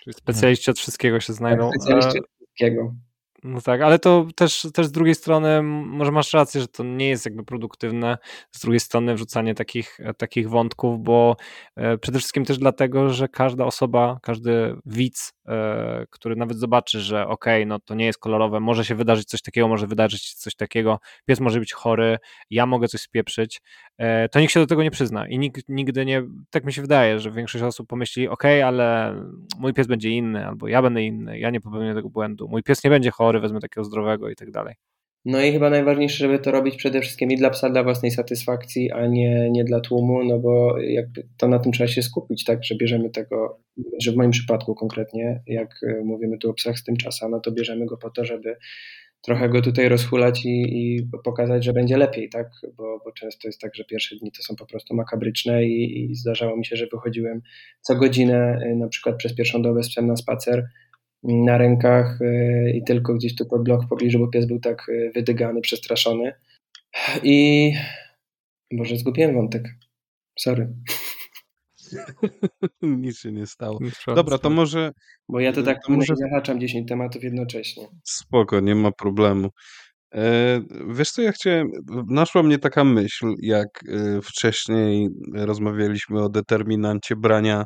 Czyli specjaliści od wszystkiego się znajdą. Tak, specjaliści od wszystkiego. No tak, ale to też, też z drugiej strony, może masz rację, że to nie jest jakby produktywne, z drugiej strony wrzucanie takich, takich wątków, bo e, przede wszystkim też dlatego, że każda osoba, każdy widz, e, który nawet zobaczy, że okej, okay, no to nie jest kolorowe, może się wydarzyć coś takiego, może wydarzyć coś takiego, pies może być chory, ja mogę coś spieprzyć, e, to nikt się do tego nie przyzna i nikt nigdy nie, tak mi się wydaje, że większość osób pomyśli, okej, okay, ale mój pies będzie inny, albo ja będę inny, ja nie popełnię tego błędu, mój pies nie będzie chory, wezmę takiego zdrowego i tak dalej. No i chyba najważniejsze, żeby to robić przede wszystkim i dla psa, dla własnej satysfakcji, a nie, nie dla tłumu, no bo jakby to na tym trzeba się skupić, tak, że bierzemy tego, że w moim przypadku konkretnie, jak e, mówimy tu o psach z tym czasem, no to bierzemy go po to, żeby trochę go tutaj rozhulać i, i pokazać, że będzie lepiej, tak, bo, bo często jest tak, że pierwsze dni to są po prostu makabryczne i, i zdarzało mi się, że wychodziłem co godzinę, e, na przykład przez pierwszą dobę z psem na spacer, na rękach e, i tylko gdzieś tu pod blok w pobliżu, bo pies był tak e, wydygany, przestraszony. I może zgubiłem wątek. Sorry. Nic się nie stało. Dobra, to może. Bo ja to tak to może... zahaczam 10 tematów jednocześnie. Spoko, nie ma problemu. E, wiesz co, ja chciałem, naszła mnie taka myśl, jak wcześniej rozmawialiśmy o determinancie brania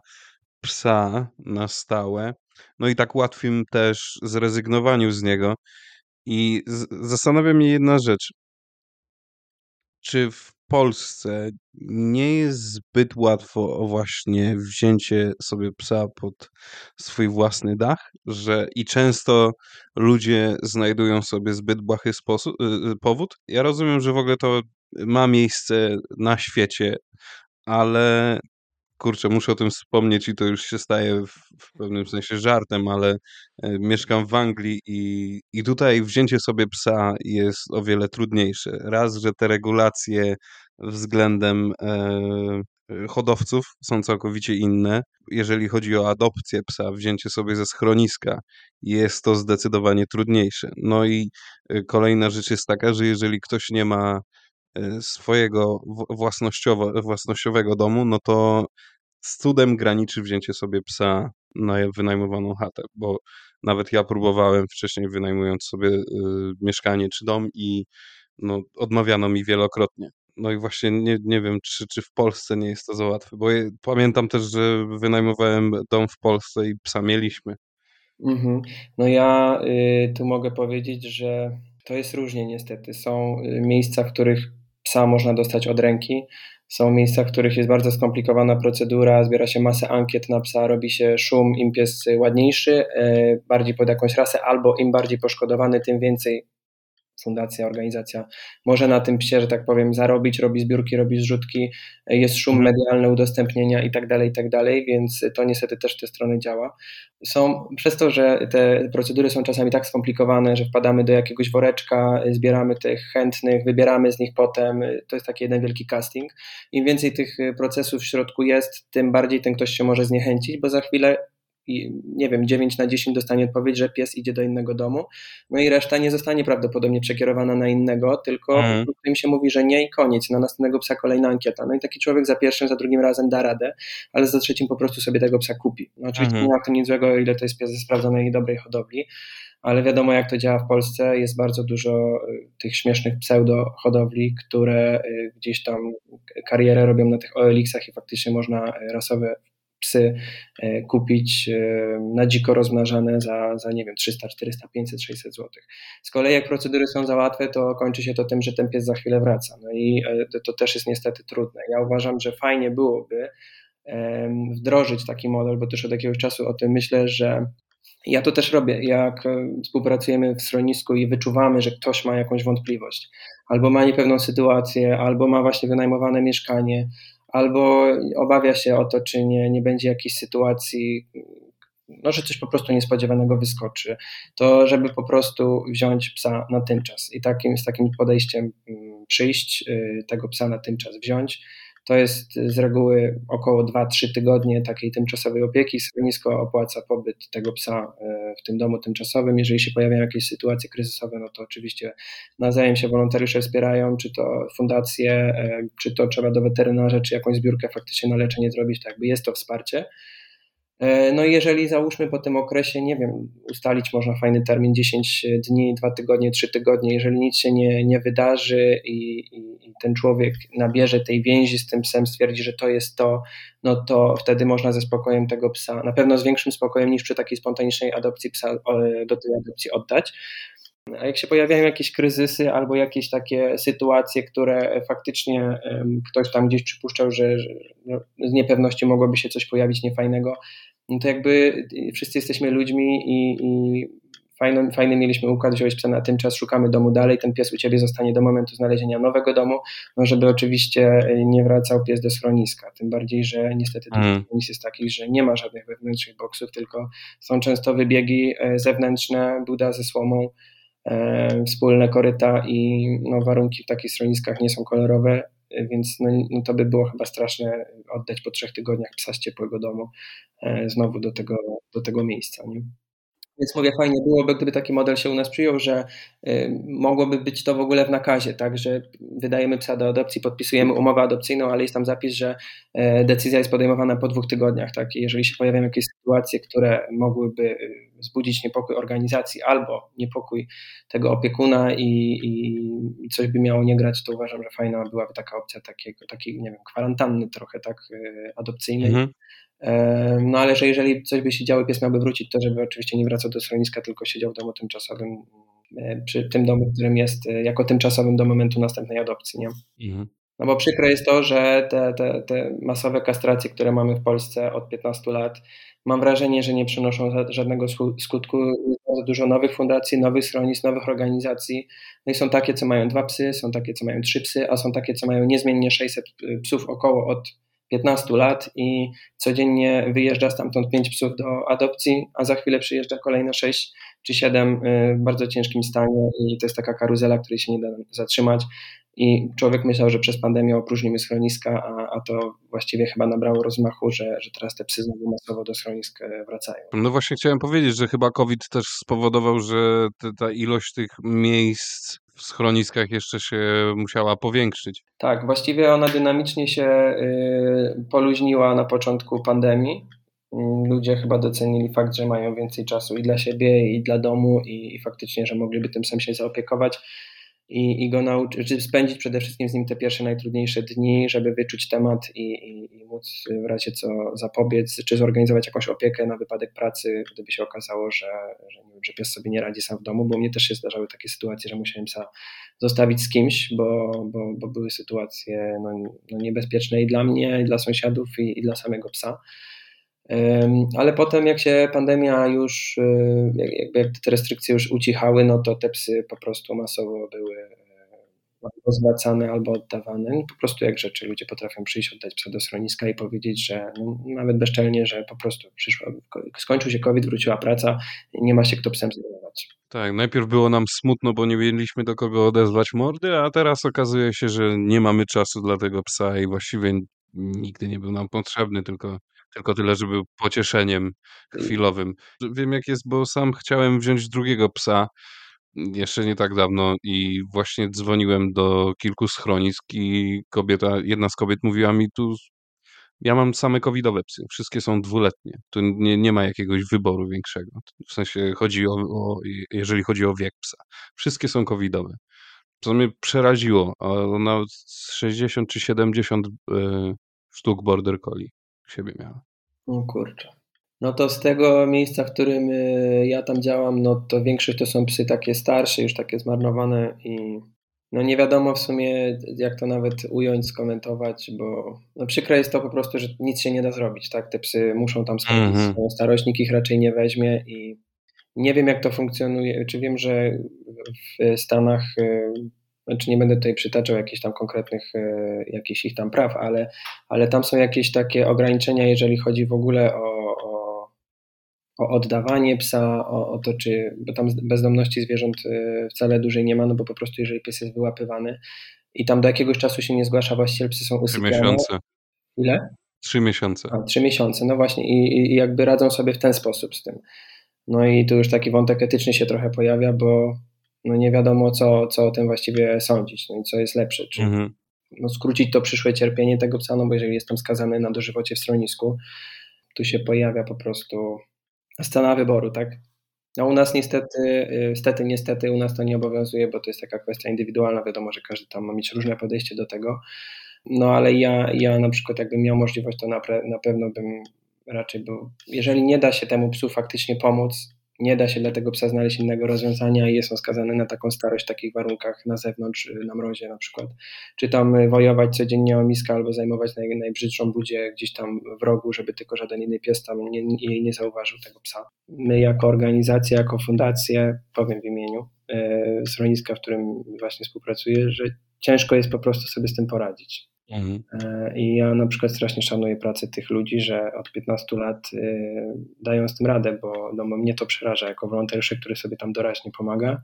psa na stałe, no i tak łatwym też zrezygnowaniu z niego. I zastanawia mnie jedna rzecz. Czy w Polsce nie jest zbyt łatwo o właśnie wzięcie sobie psa pod swój własny dach, że i często ludzie znajdują sobie zbyt błahy sposób, y, y, powód? Ja rozumiem, że w ogóle to ma miejsce na świecie, ale kurczę, muszę o tym wspomnieć i to już się staje w, w pewnym sensie żartem, ale e, mieszkam w Anglii i, i tutaj wzięcie sobie psa jest o wiele trudniejsze. Raz, że te regulacje względem e, hodowców są całkowicie inne. Jeżeli chodzi o adopcję psa, wzięcie sobie ze schroniska, jest to zdecydowanie trudniejsze. No i e, kolejna rzecz jest taka, że jeżeli ktoś nie ma swojego własnościowo, własnościowego domu, no to z cudem graniczy wzięcie sobie psa na wynajmowaną chatę, bo nawet ja próbowałem wcześniej wynajmując sobie y, mieszkanie czy dom i no, odmawiano mi wielokrotnie. No i właśnie nie, nie wiem, czy, czy w Polsce nie jest to za łatwe, bo je, pamiętam też, że wynajmowałem dom w Polsce i psa mieliśmy. Mhm. No ja y, tu mogę powiedzieć, że to jest różnie niestety. Są y, miejsca, w których psa można dostać od ręki, są miejsca, w których jest bardzo skomplikowana procedura, zbiera się masę ankiet na psa, robi się szum, im pies ładniejszy, e, bardziej pod jakąś rasę, albo im bardziej poszkodowany, tym więcej fundacja, organizacja może na tym psie, że tak powiem, zarobić, robi zbiórki, robi zrzutki, jest szum mhm. medialny, udostępnienia i tak dalej, i tak dalej, więc to niestety też w tę stronę działa. Są, przez to, że te procedury są czasami tak skomplikowane, że wpadamy do jakiegoś woreczka, zbieramy tych chętnych, wybieramy z nich potem, to jest taki jeden wielki casting. Im więcej tych procesów w środku jest, tym bardziej ten ktoś się może zniechęcić, bo za chwilę i nie wiem, 9 na 10 dostanie odpowiedź, że pies idzie do innego domu, no i reszta nie zostanie prawdopodobnie przekierowana na innego, tylko mm. im się mówi, że nie i koniec, na następnego psa kolejna ankieta. No i taki człowiek za pierwszym, za drugim razem da radę, ale za trzecim po prostu sobie tego psa kupi. No oczywiście mm. nie ma w tym nic złego, ile to jest pies ze sprawdzonej i dobrej hodowli, ale wiadomo jak to działa w Polsce, jest bardzo dużo y, tych śmiesznych pseudo-hodowli, które y, gdzieś tam karierę robią na tych OLX-ach i faktycznie można y, rasowe psy e, kupić e, na dziko rozmnażane za, za nie wiem, 300, 400, 500, 600 zł. Z kolei jak procedury są za łatwe, to kończy się to tym, że ten pies za chwilę wraca. No i e, to, to też jest niestety trudne. Ja uważam, że fajnie byłoby wdrożyć taki model, bo też od jakiegoś czasu o tym myślę, że ja to też robię, jak współpracujemy w schronisku i wyczuwamy, że ktoś ma jakąś wątpliwość, albo ma niepewną sytuację, albo ma właśnie wynajmowane mieszkanie, albo obawia się o to, czy nie, nie będzie jakiejś sytuacji, no, że coś po prostu niespodziewanego wyskoczy, to żeby po prostu wziąć psa na ten czas i takim, z takim podejściem mm, przyjść, y, tego psa na ten czas wziąć to jest z reguły około 2-3 tygodnie takiej tymczasowej opieki. Schronisko opłaca pobyt tego psa e, w tym domu tymczasowym. Jeżeli się pojawiają jakieś sytuacje kryzysowe, no to oczywiście nawzajem się wolontariusze wspierają, czy to fundacje, e, czy to trzeba do weterynarza, czy jakąś zbiórkę faktycznie na leczenie zrobić, tak jakby jest to wsparcie. E, no i jeżeli załóżmy po tym okresie, nie wiem, ustalić można fajny termin 10 dni, 2 tygodnie, 3 tygodnie, jeżeli nic się nie, nie wydarzy i, i, i, ten człowiek nabierze tej więzi z tym psem, stwierdzi, że to jest to, no to wtedy można ze spokojem tego psa, na pewno z większym spokojem niż przy takiej spontanicznej adopcji psa do tej adopcji oddać. A jak się pojawiają jakieś kryzysy albo jakieś takie sytuacje, które faktycznie ktoś tam gdzieś przypuszczał, że, że no, z niepewności mogłoby się coś pojawić niefajnego, no to jakby wszyscy jesteśmy ludźmi i, i fajny, fajny mieliśmy układ, wziąłeś psa na ten czas, szukamy domu dalej, ten pies u ciebie zostanie do momentu znalezienia nowego domu, no żeby oczywiście nie wracał pies do schroniska, tym bardziej, że niestety mm. schronisk jest takich, że nie ma żadnych wewnętrznych boksów, tylko są często wybiegi e, zewnętrzne, buda ze słomą, wspólne koryta i no, warunki w takich schroniskach nie są kolorowe, więc no, no, to by było chyba straszne oddać po trzech tygodniach psa z ciepłego domu e, znowu do tego, do tego miejsca. Nie? Więc mówię, fajnie byłoby, gdyby taki model się u nas przyjął, że y, mogłoby być to w ogóle w nakazie, tak, że wydajemy psa do adopcji, podpisujemy umowę adopcyjną, ale jest tam zapis, że y, decyzja jest podejmowana po dwóch tygodniach, tak, i jeżeli się pojawiają jakieś sytuacje, które mogłyby y, wzbudzić niepokój organizacji albo niepokój tego opiekuna i, i, coś by miało nie grać, to uważam, że fajna byłaby taka opcja takiego, takiej, nie wiem, kwarantanny trochę, tak, y, adopcyjnej. Mhm no ale że jeżeli coś by się działo, pies miałby wrócić, to żeby oczywiście nie wracał do schroniska, tylko siedział w domu tymczasowym, e, przy tym domu, którym jest e, jako tymczasowym do momentu następnej adopcji. Nie? Mhm. No bo przykre jest to, że te, te, te masowe kastracje, które mamy w Polsce od 15 lat, mam wrażenie, że nie przynoszą żadnego skutku. Jest bardzo dużo nowych fundacji, nowych schronisk, nowych organizacji. No i są takie, co mają dwa psy, są takie, co mają trzy psy, a są takie, co mają niezmiennie 600 psów około od 15 lat i codziennie wyjeżdża stamtąd 5 psów do adopcji, a za chwilę przyjeżdża kolejne 6 czy 7 y, w bardzo ciężkim stanie i to jest taka karuzela, której się nie da zatrzymać. I człowiek myślał, że przez pandemię opróżnimy schroniska, a, a to właściwie chyba nabrało rozmachu, że, że teraz te psy znowu masowo do schronisk e, wracają. No właśnie chciałem powiedzieć, że chyba COVID też spowodował, że te, ta ilość tych miejsc w schroniskach jeszcze się musiała powiększyć. Tak, właściwie ona dynamicznie się y, poluźniła na początku pandemii. Mm, ludzie chyba docenili fakt, że mają więcej czasu i dla siebie, i dla domu, i, i faktycznie, że mogliby tym sam się zaopiekować i, i go nauczyć, spędzić przede wszystkim z nim te pierwsze najtrudniejsze dni, żeby wyczuć temat i, i, i, móc w razie co zapobiec, czy zorganizować jakąś opiekę na wypadek pracy, gdyby się okazało, że, że, nie wiem, że pies sobie nie radzi sam w domu, bo mnie też się zdarzały takie sytuacje, że musiałem psa zostawić z kimś, bo, bo, bo były sytuacje no, no niebezpieczne i dla mnie, i dla sąsiadów, i, i dla samego psa. Ale potem, jak się pandemia już, y, jakby jak te restrykcje już ucichały, no to te psy po prostu masowo były e, albo zwracane, albo oddawane. Po prostu jak rzeczy ludzie potrafią przyjść, oddać psa do schroniska i powiedzieć, że no, nawet bezczelnie, że po prostu przyszła, skończył się COVID, wróciła praca, nie ma się kto psem zajmować. Tak, najpierw było nam smutno, bo nie mieliśmy do kogo odezwać mordy, a teraz okazuje się, że nie mamy czasu dla tego psa i właściwie nigdy nie był nam potrzebny, tylko tylko tyle, że był pocieszeniem chwilowym. Wiem jak jest, bo sam chciałem wziąć drugiego psa jeszcze nie tak dawno i właśnie dzwoniłem do kilku schronisk i kobieta, jedna z kobiet mówiła mi tu ja mam same covidowe psy, wszystkie są dwuletnie. Tu nie, nie ma jakiegoś wyboru większego. W sensie chodzi o, o jeżeli chodzi o wiek psa. Wszystkie są covidowe. Co mnie przeraziło, ona 60 czy 70 y, sztuk border collie siebie miała. O kurczę. No to z tego miejsca, w którym y, ja tam działam, no to większość to są psy takie starsze, już takie zmarnowane i no nie wiadomo w sumie jak to nawet ująć, skomentować, bo no przykre jest to po prostu, że nic się nie da zrobić, tak? Te psy muszą tam skończyć mm -hmm. starość, nikt ich raczej nie weźmie i nie wiem jak to funkcjonuje, czy wiem, że w Stanach y, znaczy nie będę tutaj przytaczał jakichś tam konkretnych, e, jakichś ich tam praw, ale, ale tam są jakieś takie ograniczenia, jeżeli chodzi w ogóle o, o, o oddawanie psa, o, o, to, czy, bo tam bezdomności zwierząt e, wcale dłużej nie ma, no bo po prostu jeżeli pies jest wyłapywany i tam do jakiegoś czasu się nie zgłasza, właściciel psy są usypiane. Trzy miesiące. Ile? Trzy miesiące. A, trzy miesiące, no właśnie i, i jakby radzą sobie w ten sposób z tym. No i tu już taki wątek etyczny się trochę pojawia, bo no nie wiadomo, co, co o tym właściwie sądzić, no i co jest lepsze. Czy mhm. no skrócić to przyszłe cierpienie tego psa, no bo jeżeli jestem skazany na dożywocie w schronisku, tu się pojawia po prostu scena wyboru, tak? No u nas niestety, y, niestety, niestety u nas to nie obowiązuje, bo to jest taka kwestia indywidualna, wiadomo, że każdy tam ma mieć różne podejście do tego, no ale ja, ja na przykład jakbym miał możliwość, to na, na pewno bym raczej był, jeżeli nie da się temu psu faktycznie pomóc, nie da się dla tego psa znaleźć innego rozwiązania i jest on skazany na taką starość w takich warunkach na zewnątrz, na mrozie na przykład, czy tam wojować codziennie o miskę albo zajmować naj, najbrzydszą budzię gdzieś tam w rogu, żeby tylko żaden inny pies tam nie, jej nie zauważył tego psa. My jako organizacja, jako fundację, powiem w imieniu schroniska, w którym właśnie współpracuję, że ciężko jest po prostu sobie z tym poradzić. Mhm. E, I ja na przykład strasznie szanuję pracę tych ludzi, że od 15 lat y, dają z tym radę, bo, no, mnie to przeraża jako wolontariusze, który sobie tam doraźnie pomaga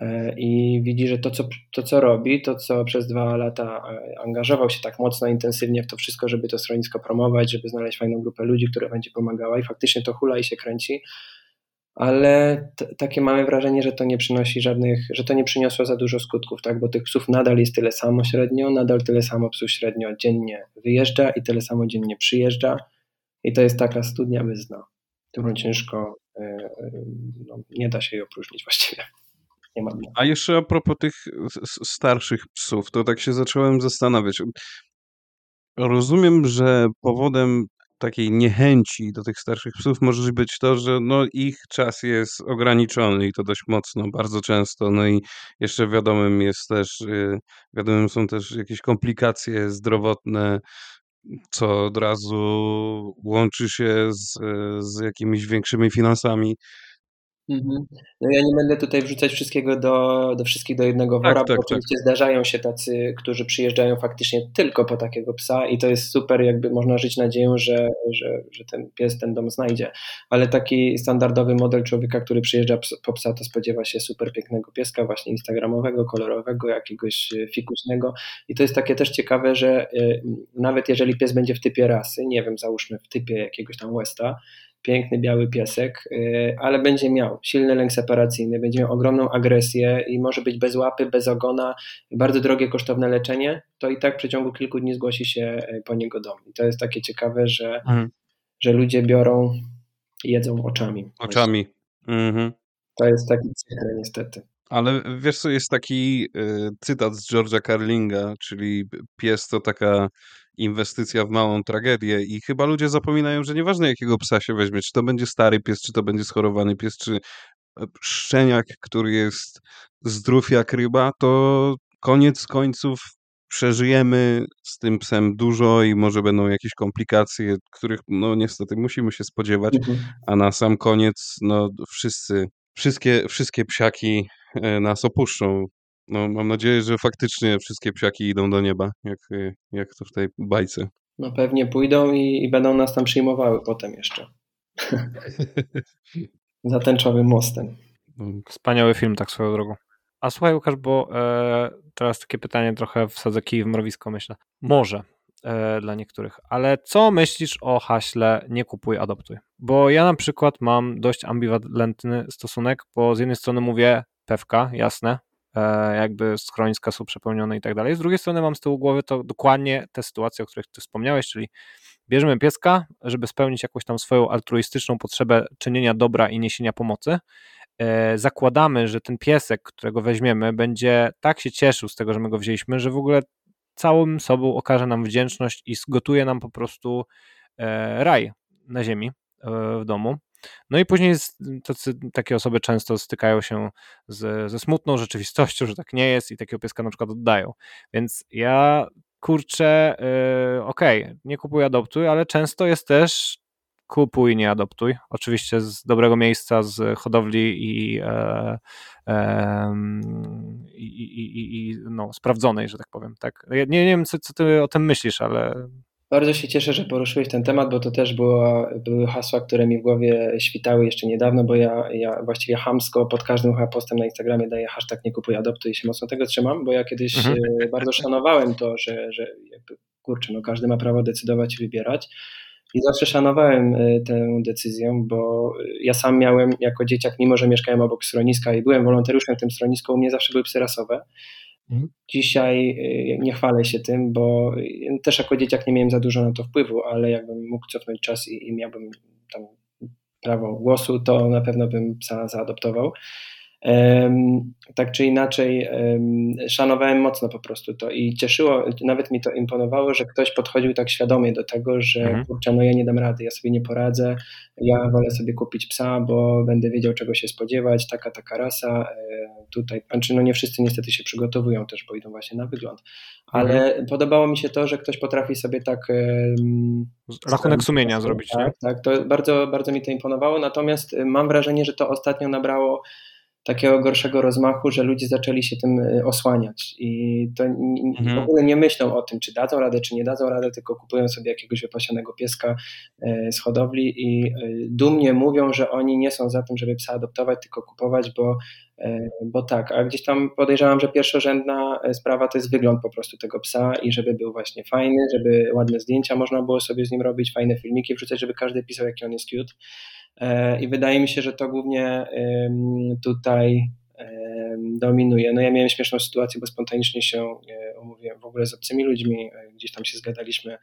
e, i widzi, że to co, to, co robi, to co przez dwa lata e, angażował się tak mocno, intensywnie w to wszystko, żeby to schronisko promować, żeby znaleźć fajną grupę ludzi, która będzie pomagała i faktycznie to hula i się kręci, ale takie mamy wrażenie, że to nie przynosi żadnych, że to nie przyniosło za dużo skutków, tak? bo tych psów nadal jest tyle samo średnio, nadal tyle samo psów średnio dziennie wyjeżdża i tyle samo dziennie przyjeżdża i to jest taka studnia bez dna, którą ciężko, e, e, no, nie da się jej opróżnić właściwie. A jeszcze a propos tych starszych psów, to tak się zacząłem zastanawiać. Rozumiem, że powodem takiej niechęci do tych starszych psów może być to, że no ich czas jest ograniczony i to dość mocno, bardzo często. No i jeszcze wiadomym jest też, y, wiadomym są też jakieś komplikacje zdrowotne, co od razu łączy się z, z jakimiś większymi finansami. Mhm. No ja nie będę tutaj wrzucać wszystkiego do, do wszystkich do jednego wora, tak, tak, bo oczywiście tak. zdarzają się tacy, którzy przyjeżdżają faktycznie tylko po takiego psa i to jest super, jakby można żyć nadzieją, że, że, że ten pies ten dom znajdzie, ale taki standardowy model człowieka, który przyjeżdża po psa, to spodziewa się super pięknego pieska, właśnie instagramowego, kolorowego, jakiegoś e, fikuśnego i to jest takie też ciekawe, że e, nawet jeżeli pies będzie w typie rasy, nie wiem, załóżmy w typie jakiegoś tam Westa, piękny biały piesek, y, ale będzie miał silny lęk separacyjny, będzie miał ogromną agresję i może być bez łapy, bez ogona, bardzo drogie, kosztowne leczenie, to i tak w przeciągu kilku dni zgłosi się y, po niego dom. I to jest takie ciekawe, że, mhm. że ludzie biorą i jedzą oczami. Oczami. Mhm. To jest taki cykl niestety. Ale wiesz co, jest taki y, cytat z George'a Carlinga, czyli pies to taka inwestycja w małą tragedię i chyba ludzie zapominają, że nieważne jakiego psa się weźmie, czy to będzie stary pies, czy to będzie schorowany pies, czy e, szczeniak, który jest zdrów jak ryba, to koniec końców przeżyjemy z tym psem dużo i może będą jakieś komplikacje, których no niestety musimy się spodziewać, mhm. a na sam koniec no wszyscy, wszystkie, wszystkie psiaki e, nas opuszczą. No, mam nadzieję, że faktycznie wszystkie psiaki idą do nieba, jak, jak to w tej bajce. No pewnie pójdą i, i będą nas tam przyjmowały potem jeszcze. Za tęczowym mostem. No, wspaniały film, tak swoją drogą. A słuchaj, Łukasz, bo e, teraz takie pytanie trochę wsadzę kij w mrowisko, myślę. Może e, dla niektórych, ale co myślisz o haśle nie kupuj, adoptuj? Bo ja na przykład mam dość ambiwalentny stosunek, bo z jednej strony mówię pewka, jasne, jakby schroniska są przepełnione i tak dalej. Z drugiej strony mam z tyłu głowy to dokładnie te sytuacje, o których ty wspomniałeś, czyli bierzemy pieska, żeby spełnić jakąś tam swoją altruistyczną potrzebę czynienia dobra i niesienia pomocy. E, zakładamy, że ten piesek, którego weźmiemy, będzie tak się cieszył z tego, że my go wzięliśmy, że w ogóle całym sobą okaże nam wdzięczność i zgotuje nam po prostu e, raj na ziemi w domu. No i później tacy, takie osoby często stykają się z, ze smutną rzeczywistością, że tak nie jest i takiego pieska na przykład oddają. Więc ja kurczę, yy, okej, okay, nie kupuj, adoptuj, ale często jest też kupuj, nie adoptuj. Oczywiście z dobrego miejsca, z hodowli i, e, e, i, i, i no, sprawdzonej, że tak powiem. Tak. Ja nie, nie wiem, co, co ty o tym myślisz, ale bardzo się cieszę, że poruszyłeś ten temat, bo to też było, były hasła, które mi w głowie świtały jeszcze niedawno, bo ja, ja właściwie hamsko pod każdym postem na Instagramie daję hashtag nie kupuj adoptuj i się mocno tego trzymam, bo ja kiedyś mhm. E, bardzo szanowałem to, że, że jakby, kurczę, no każdy ma prawo decydować i wybierać. I zawsze szanowałem e, tę decyzję, bo ja sam miałem jako dzieciak, mimo że mieszkałem obok schroniska i byłem wolontariuszem w tym schronisku, u mnie zawsze były psy rasowe. Mhm. Dzisiaj y, nie chwalę się tym, bo też jako dzieciak nie miałem za dużo na to wpływu, ale jakbym mógł cofnąć czas i, i miałbym tam prawo głosu, to na pewno bym psa zaadoptował. Tak czy inaczej szanowałem mocno po prostu to i cieszyło, nawet mi to imponowało, że ktoś podchodził tak świadomie do tego, że mhm. kurczę, no ja nie dam rady, ja sobie nie poradzę, ja wolę sobie kupić psa, bo będę wiedział czego się spodziewać, taka, taka rasa, e, tutaj, znaczy no nie wszyscy niestety się przygotowują też, bo idą właśnie na wygląd, ale mhm. podobało mi się to, że ktoś potrafi sobie tak rachunek sumienia zrobić, tak, nie? Tak, to bardzo, bardzo mi to imponowało, natomiast mam wrażenie, że to ostatnio nabrało takiego gorszego rozmachu, że ludzie zaczęli się tym y, osłaniać i to mhm. w ogóle nie myślą o tym, czy dadzą radę, czy nie dadzą radę, tylko kupują sobie jakiegoś wypasionego pieska y, z hodowli i y, dumnie mówią, że oni nie są za tym, żeby psa adoptować, tylko kupować, bo, bo tak, a gdzieś tam podejrzewam, że pierwszorzędna sprawa to jest wygląd po prostu tego psa i żeby był właśnie fajny, żeby ładne zdjęcia można było sobie z nim robić, fajne filmiki wrzucać, żeby każdy pisał, jaki on jest cute. E, I wydaje mi się, że to głównie tutaj dominuje. No ja miałem śmieszną sytuację, bo spontanicznie się e, umówiłem w ogóle z obcymi ludźmi, e, gdzieś tam się zgadaliśmy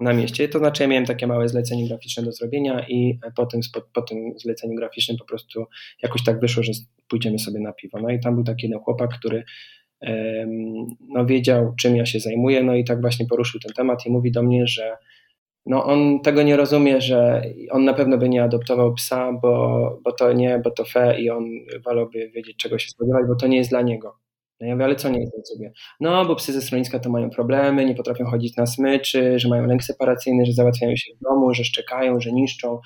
na mieście. To znaczy ja miałem takie małe zlecenie graficzne do zrobienia i po tym, po tym zleceniu graficznym po prostu jakoś tak wyszło, że pójdziemy sobie na piwo. No i tam był taki jeden chłopak, który no, wiedział, czym ja się zajmuję, no i tak właśnie poruszył ten temat i mówi do mnie, że no on tego nie rozumie, że on na pewno by nie adoptował psa, bo, bo to nie, bo to fe i on wolałby wiedzieć, czego się spodziewać, bo to nie jest dla niego. No ja mówię, ale co nie jest dla ciebie? No, bo psy ze schroniska to mają problemy, nie potrafią chodzić na smyczy, że mają lęk separacyjny, że załatwiają się w domu, że szczekają, że niszczą.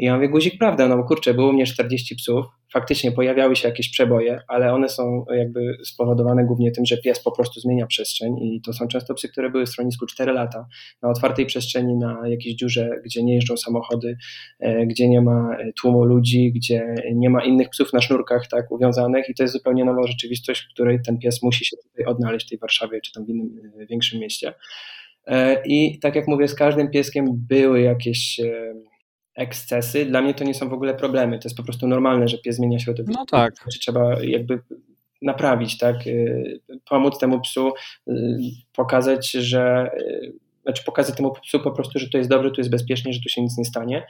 I ja mówię, guzik, prawda, no kurczę, było u mnie 40 psów, faktycznie pojawiały się jakieś przeboje, ale one są jakby spowodowane głównie tym, że pies po prostu zmienia przestrzeń i to są często psy, które były w schronisku 4 lata, na otwartej przestrzeni, na jakiejś dziurze, gdzie nie jeżdżą samochody, e, gdzie nie ma e, tłumu ludzi, gdzie nie ma innych psów na sznurkach tak uwiązanych i to jest zupełnie nowa rzeczywistość, w której ten pies musi się tutaj odnaleźć w tej Warszawie czy tam w innym e, większym mieście. I tak jak mówię, z każdym pieskiem były jakieś ekscesy, dla mnie to nie są w ogóle problemy. To jest po prostu normalne, że pies zmienia środowisko. No tak. Trzeba jakby naprawić, tak? Y, pomóc temu psu, y, pokazać, że y, znaczy pokazać temu psu po prostu, że to jest dobrze, tu jest bezpiecznie, że tu się nic nie stanie.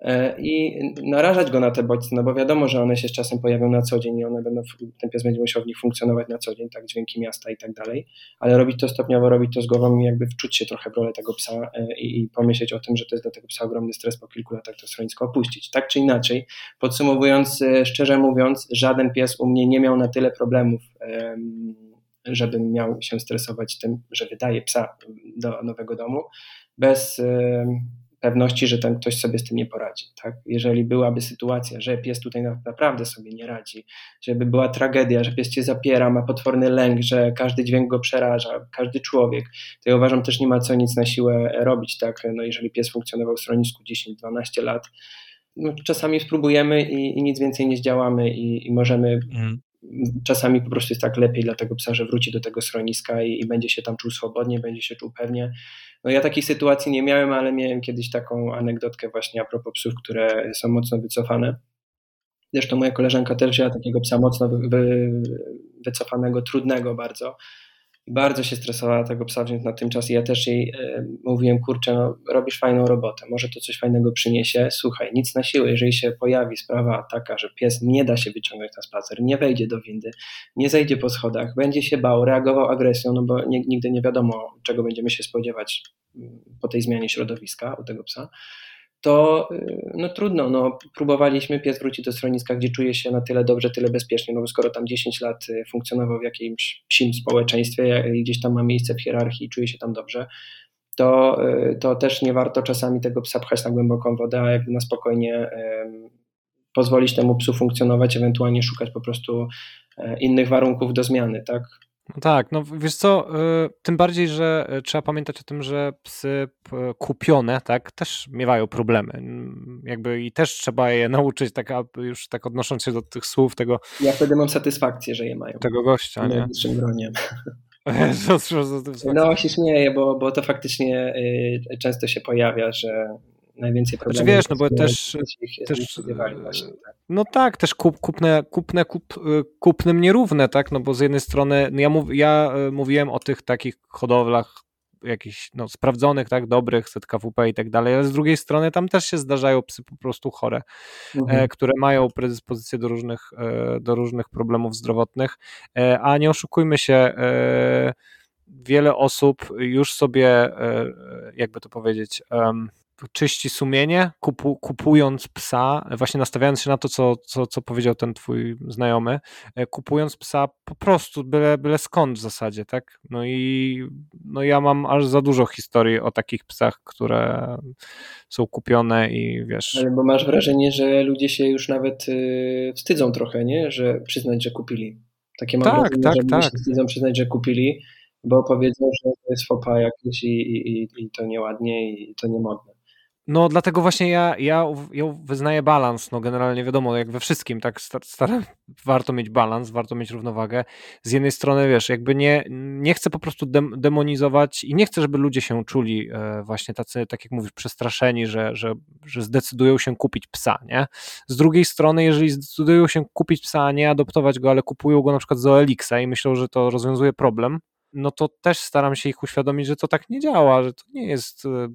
E, i narażać go na te bodźce, no bo wiadomo, że one się z czasem pojawią na co dzień i one będą, ten pies będzie musiał w nich funkcjonować na co dzień, tak, dźwięki miasta i tak dalej, ale robić to stopniowo, robić to z głową i jakby wczuć się trochę w rolę tego psa e, i, i pomyśleć o tym, że to jest dla tego psa ogromny stres po kilku latach to schronisko opuścić. Tak czy inaczej, podsumowując, e, szczerze mówiąc, żaden pies u mnie nie miał na tyle problemów, żebym miał się stresować tym, że wydaje psa do nowego domu, bez pewności, że ten ktoś sobie z tym nie poradzi. Tak? Jeżeli byłaby sytuacja, że pies tutaj naprawdę sobie nie radzi, żeby była tragedia, że pies cię zapiera, ma potworny lęk, że każdy dźwięk go przeraża, każdy człowiek, to ja uważam też nie ma co nic na siłę robić. Tak? No jeżeli pies funkcjonował w schronisku 10-12 lat, no czasami spróbujemy i, i, nic więcej nie zdziałamy i, i możemy mm czasami po prostu jest tak lepiej dla tego psa, że wróci do tego schroniska i, i, będzie się tam czuł swobodnie, będzie się czuł pewnie. No ja takich sytuacji nie miałem, ale miałem kiedyś taką anegdotkę właśnie a propos psów, które są mocno wycofane. Zresztą moja koleżanka też wzięła takiego psa mocno wy, wy, wycofanego, trudnego bardzo bardzo się stresowała tego psa wziąć na tym czas i ja też jej e, mówiłem, kurczę, no, robisz fajną robotę, może to coś fajnego przyniesie, słuchaj, nic na siłę, jeżeli się pojawi sprawa taka, że pies nie da się wyciągnąć na spacer, nie wejdzie do windy, nie zejdzie po schodach, będzie się bał, reagował agresją, no bo nigdy nie wiadomo, czego będziemy się spodziewać mm, po tej zmianie środowiska u tego psa, to y, no trudno, no, próbowaliśmy, pies wrócić do schroniska, gdzie czuje się na tyle dobrze, tyle bezpiecznie, no bo skoro tam 10 lat y, funkcjonował w jakimś psim społeczeństwie i gdzieś tam ma miejsce w hierarchii i czuje się tam dobrze, to, y, to też nie warto czasami tego psa pchać na głęboką wodę, a jakby na spokojnie pozwolić temu psu funkcjonować, ewentualnie szukać po prostu e, innych warunków do zmiany, tak? No tak, no wiesz co, y, tym bardziej, że y, trzeba pamiętać o tym, że psy kupione, tak, też miewają problemy. Jakby i też trzeba je nauczyć, tak już tak odnosząc się do tych słów tego. Ja wtedy mam satysfakcję, że je mają. Tego gościa, nie? Gronie. no się śmieję, bo, bo to faktycznie y, często się pojawia, że najwięcej problemów. Znaczy wiesz, no bo też, też właśnie, tak. no tak, też kup, kupne, kupne, kup, kupnym nierówne, tak, no bo z jednej strony, no ja, mów, ja e, mówiłem o tych takich hodowlach jakichś no, sprawdzonych, tak, dobrych, ZKWP i tak dalej, ale z drugiej strony tam też się zdarzają psy po prostu chore, mhm. które mają predyspozycje do różnych, do różnych problemów zdrowotnych, a nie oszukujmy się, wiele osób już sobie, jakby to powiedzieć, czyści sumienie, kupu, kupując psa, właśnie nastawiając się na to, co, co, co powiedział ten twój znajomy, e, kupując psa po prostu byle, byle skąd w zasadzie, tak? No i no ja mam aż za dużo historii o takich psach, które są kupione i wiesz... Ale bo masz wrażenie, że ludzie się już nawet y, wstydzą trochę, nie? Że przyznać, że kupili. Takie mam tak, wrażenie, tak, że tak. się wstydzą przyznać, że kupili, bo powiedzą, że to jest fopa jakieś i, i, i to nieładnie i to niemodne. No dlatego właśnie ja, ja, ja wyznaję balans, no generalnie wiadomo, jak we wszystkim, tak staram, warto mieć balans, warto mieć równowagę. Z jednej strony, wiesz, jakby nie, nie chcę po prostu demonizować i nie chcę, żeby ludzie się czuli e, właśnie tacy, tak jak mówisz, przestraszeni, że, że, że zdecydują się kupić psa, nie? Z drugiej strony, jeżeli zdecydują się kupić psa, a nie adoptować go, ale kupują go na przykład z OLX i myślą, że to rozwiązuje problem, no to też staram się ich uświadomić, że to tak nie działa, że to nie jest e,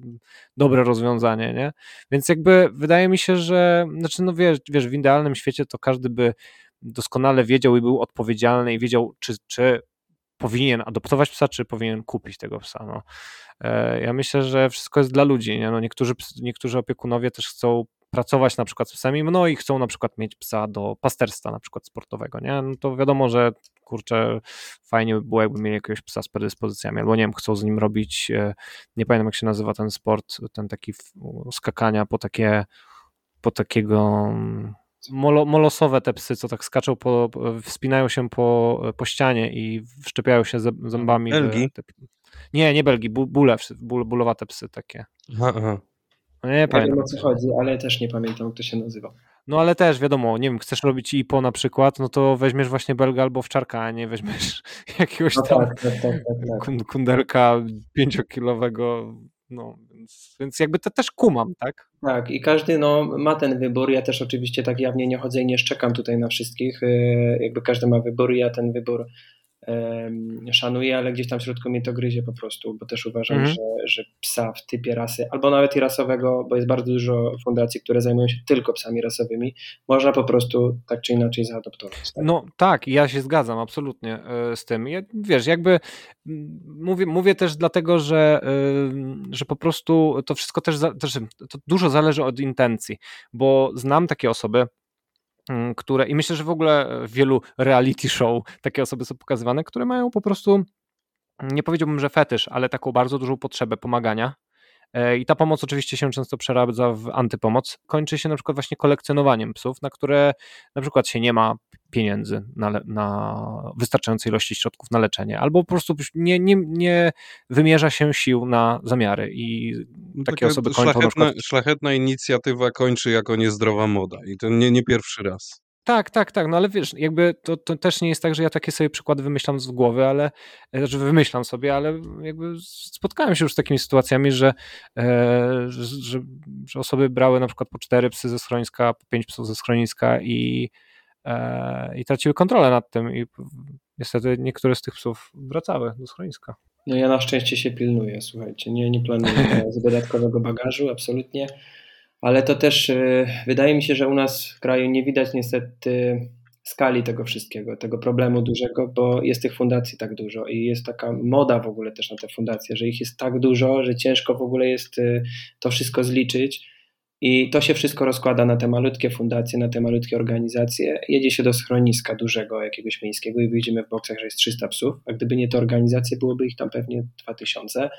dobre rozwiązanie, nie? Więc jakby wydaje mi się, że, znaczy no wiesz, wiesz w idealnym świecie to każdy by doskonale wiedział i był odpowiedzialny i wiedział, czy, czy powinien adoptować psa, czy powinien kupić tego psa. No. E, ja myślę, że wszystko jest dla ludzi. Nie? No niektórzy, niektórzy opiekunowie też chcą pracować na przykład z psami, no i chcą na przykład mieć psa do pasterstwa na przykład sportowego, nie? No to wiadomo, że kurczę, fajnie by było, jakby mieli jakiegoś psa z predyspozycjami, albo nie wiem, chcą z nim robić, e, nie pamiętam jak się nazywa ten sport, ten taki skakania po takie, po takiego mm, molo, molosowe te psy, co tak skaczą, po, wspinają się po, po ścianie i wszczepiają się zębami. Belgii? Te, nie, nie Belgii, bóle, ból, bólowate psy takie. Aha, aha. No nie, nie pamiętam. wiem o co chodzi, ale też nie pamiętam, jak to się nazywa. No ale też wiadomo, nie wiem, chcesz robić IPO na przykład, no to weźmiesz właśnie belga albo wczarka, a nie weźmiesz jakiegoś no tam tak, tak, tak, tak, tak. kundelka pięciokilowego, no więc, więc jakby to też kumam, tak? Tak i każdy no, ma ten wybór, ja też oczywiście tak jawnie nie chodzę i nie szczekam tutaj na wszystkich, y, jakby każdy ma wybór i ja ten wybór szanuję, ale gdzieś tam w środku mnie to gryzie po prostu, bo też uważam, mhm. że, że psa w typie rasy, albo nawet i rasowego, bo jest bardzo dużo fundacji, które zajmują się tylko psami rasowymi, można po prostu tak czy inaczej zaadoptować. Tak? No tak, ja się zgadzam absolutnie e, z tym. Ja, wiesz, jakby mówię, mówię też dlatego, że, że po prostu to wszystko też, też to dużo zależy od intencji, bo znam takie osoby, które i myślę, że w ogóle w wielu reality show takie osoby są pokazywane, które mają po prostu nie powiedziałbym, że fetysz, ale taką bardzo dużą potrzebę pomagania. E, I ta pomoc oczywiście się często przeradza w antypomoc. Kończy się na przykład właśnie kolekcjonowaniem psów, na które na przykład się nie ma pieniędzy na, na wystarczającej ilości środków na leczenie, albo po prostu nie, nie, nie wymierza się sił na zamiary i takie osoby kończą szlachetna, na przykład... Szlachetna inicjatywa kończy jako niezdrowa moda i to nie, nie pierwszy raz. Tak, tak, tak, no ale wiesz, jakby to, to też nie jest tak, że ja takie sobie przykłady wymyślam z głowy, ale, e, że wymyślam sobie, ale jakby spotkałem się już z takimi sytuacjami, że, e, że, że, osoby brały na przykład po cztery psy ze schroniska, po pięć psów ze schroniska i, e, i traciły kontrolę nad tym i niestety niektóre z tych psów wracały do schroniska. No ja na szczęście się pilnuję, słuchajcie, nie, nie planuję dodatkowego bagażu, absolutnie ale to też y, wydaje mi się, że u nas w kraju nie widać niestety skali tego wszystkiego, tego problemu dużego, bo jest tych fundacji tak dużo i jest taka moda w ogóle też na te fundacje, że ich jest tak dużo, że ciężko w ogóle jest y, to wszystko zliczyć. I to się wszystko rozkłada na te malutkie fundacje, na te malutkie organizacje. Jedzie się do schroniska dużego, jakiegoś miejskiego i wyjdziemy w boksach, że jest 300 psów, a gdyby nie te organizacje, byłoby ich tam pewnie 2000.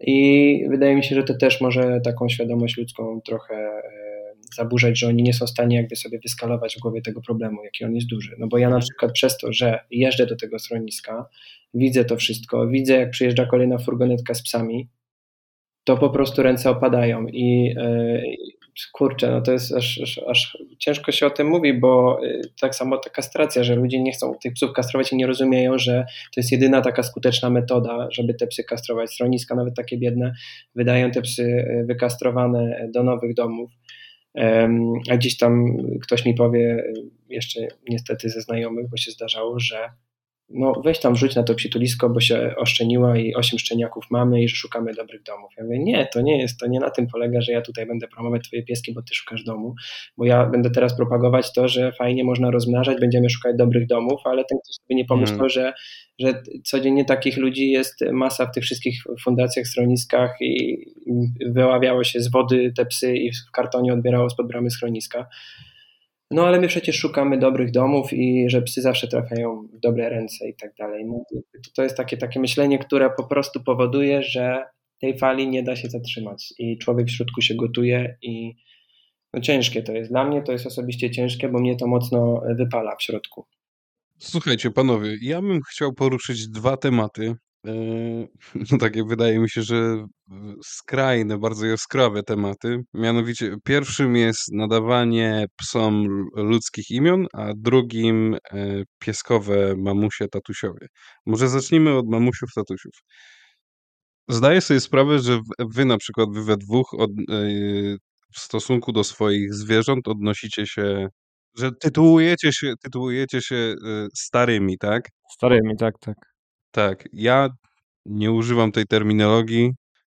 I wydaje mi się, że to też może taką świadomość ludzką trochę e, zaburzać, że oni nie są w stanie jakby sobie wyskalować w głowie tego problemu, jaki on jest duży. No bo ja na przykład przez to, że jeżdżę do tego schroniska, widzę to wszystko, widzę jak przyjeżdża kolejna furgonetka z psami, to po prostu ręce opadają i, e, kurczę, no to jest aż, aż, aż, ciężko się o tym mówi, bo y, tak samo ta kastracja, że ludzie nie chcą tych psów kastrować i nie rozumieją, że to jest jedyna taka skuteczna metoda, żeby te psy kastrować. Stroniska nawet takie biedne wydają te psy y, wykastrowane do nowych domów. A dziś tam ktoś mi powie, y, jeszcze niestety ze znajomych, bo się zdarzało, że no weź tam rzuć na to przytulisko, bo się oszczeniła i osiem szczeniaków mamy i że szukamy dobrych domów. Ja mówię, nie, to nie jest, to nie na tym polega, że ja tutaj będę promować twoje pieski, bo ty szukasz domu, bo ja będę teraz propagować to, że fajnie można rozmnażać, będziemy szukać dobrych domów, ale ten ktoś sobie nie pomyślał, mm. że, że codziennie takich ludzi jest masa w tych wszystkich fundacjach, schroniskach i wyławiało się z wody te psy i w kartonie odbierało spod bramy schroniska. No ale my przecież szukamy dobrych domów i że psy zawsze trafiają w dobre ręce i tak dalej. No, to jest takie, takie myślenie, które po prostu powoduje, że tej fali nie da się zatrzymać i człowiek w środku się gotuje i no ciężkie to jest. Dla mnie to jest osobiście ciężkie, bo mnie to mocno wypala w środku. Słuchajcie, panowie, ja bym chciał poruszyć dwa tematy. Yy, no takie wydaje mi się, że skrajne, bardzo jaskrawe tematy. Mianowicie pierwszym jest nadawanie psom ludzkich imion, a drugim e, pieskowe mamusie tatusiowie. Może zacznijmy od mamusiów tatusiów. Zdaję sobie sprawę, że wy na przykład wy we dwóch od, e, w stosunku do swoich zwierząt odnosicie się, że tytułujecie się, tytułujecie się e, starymi, tak? Starymi, tak, tak. Tak, ja nie używam tej terminologii.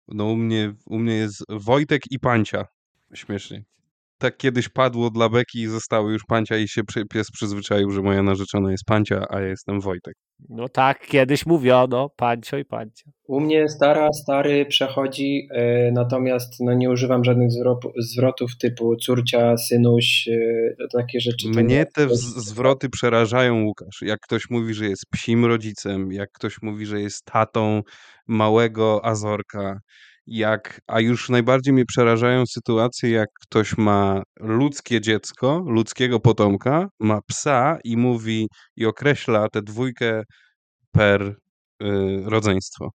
No u mnie, u mnie jest Wojtek i Pancia. Śmiesznie. Tak kiedyś padło dla Beki i zostały już Pancia i się pies przyzwyczaił, że moja narzeczona jest Pancia, a ja jestem Wojtek. No tak, kiedyś mówiono, Pancio i Pancia. U mnie stara, stary przechodzi, yy, natomiast no, nie używam żadnych zwrotów typu córcia, synuś, yy, takie rzeczy. Mnie te zwroty przerażają, Łukasz. Jak ktoś mówi, że jest psim rodzicem, jak ktoś mówi, że jest tatą małego Azorka, jak, a już najbardziej mnie przerażają sytuacje, jak ktoś ma ludzkie dziecko, ludzkiego potomka, ma psa i mówi i określa tę dwójkę per y, rodzeństwo.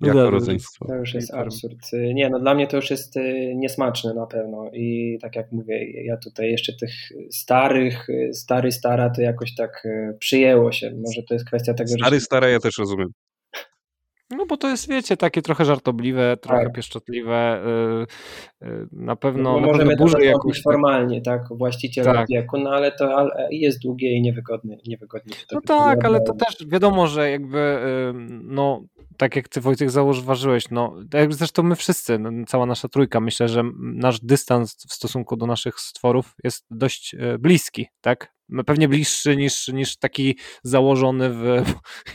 No jako rodzeństwo. To już jest absurd. Nie, no dla mnie to już jest y, niesmaczne na pewno i tak jak mówię, ja tutaj jeszcze tych starych, y, stary, stara to jakoś tak y, przyjęło się. Może to jest kwestia tego, stary, że... Stary, stara ja też rozumiem. No bo to jest, wiecie, takie trochę żartobliwe, trochę tak. pieszczotliwe. Yy, yy, na pewno, no, na możemy pewno jakąś... formalnie, tak, właściciel tak. opieku, no ale to jest długie i niewygodne. niewygodnie no tak, ale to też wiadomo, że jakby yy, no tak jak ty Wojciech zauważyłeś, no jak zresztą my wszyscy, no, cała nasza trójka, myślę, że nasz dystans w stosunku do naszych stworów jest dość bliski, tak? Pewnie bliższy niż, niż taki założony w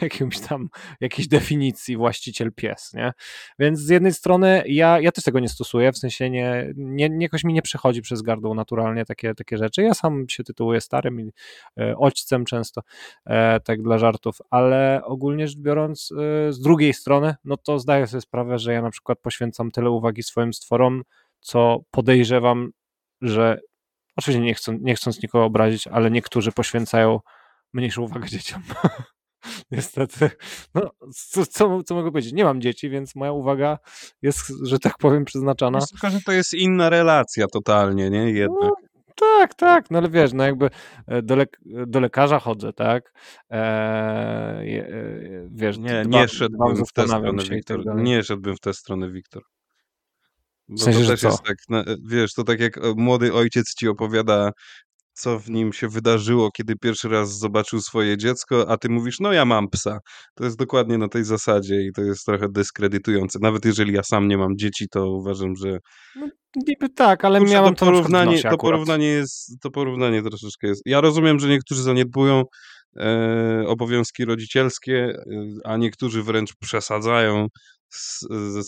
jakimś tam jakiejś definicji właściciel pies, nie? Więc z jednej strony ja, ja też tego nie stosuję, w sensie nie, nie, jakoś mi nie przechodzi przez gardło naturalnie takie, takie rzeczy. Ja sam się tytułuję starym i e, ojcem często, e, tak dla żartów, ale ogólnie rzecz biorąc e, z drugiej strony, no to zdaję sobie sprawę, że ja na przykład poświęcam tyle uwagi swoim stworom, co podejrzewam, że Oczywiście nie, chcą, nie chcąc nikogo obrazić, ale niektórzy poświęcają mniejszą uwagę dzieciom. Niestety. No, co, co, co, mogę powiedzieć? Nie mam dzieci, więc moja uwaga jest, że tak powiem, przeznaczona. Tylko, że to jest inna relacja totalnie, nie? Jednak. No, tak, tak, no ale wiesz, no jakby e, do, lek do lekarza chodzę, tak? Eee, wiesz, nie, nie szedłbym w tę stronę, Wiktor. Tak nie szedłbym w tę stronę, Wiktor. Bo w sensie, to też jest tak, wiesz, to tak jak e, młody ojciec ci opowiada, co w nim się wydarzyło, kiedy pierwszy raz zobaczył swoje dziecko, a ty mówisz, no ja mam psa. To jest dokładnie na tej zasadzie i to jest trochę dyskredytujące. Nawet jeżeli ja sam nie mam dzieci, to uważam, że... No, niby tak, ale Kurczę, miałem to porównanie, to porównanie jest, to porównanie troszeczkę jest... Ja rozumiem, że niektórzy zaniedbują obowiązki rodzicielskie, e, a niektórzy wręcz przesadzają z, ze,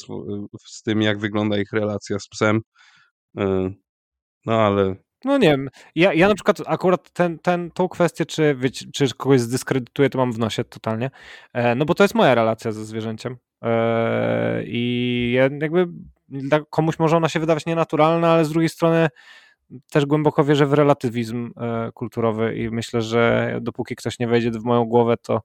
z tym, jak wygląda ich relacja z psem. E, no ale no nie wiem, ja, ja na przykład akurat ten, ten, tą kwestię, czy, czy kogoś zdyskredytuję, to mam w nosie totalnie, e, no bo to jest moja relacja ze zwierzęciem. E, i jakby komuś może ona się wydawać nienaturalna, ale z drugiej strony też głęboko wierzę w relatywizm kulturowy i myślę, że dopóki ktoś nie wejdzie w moją głowę, to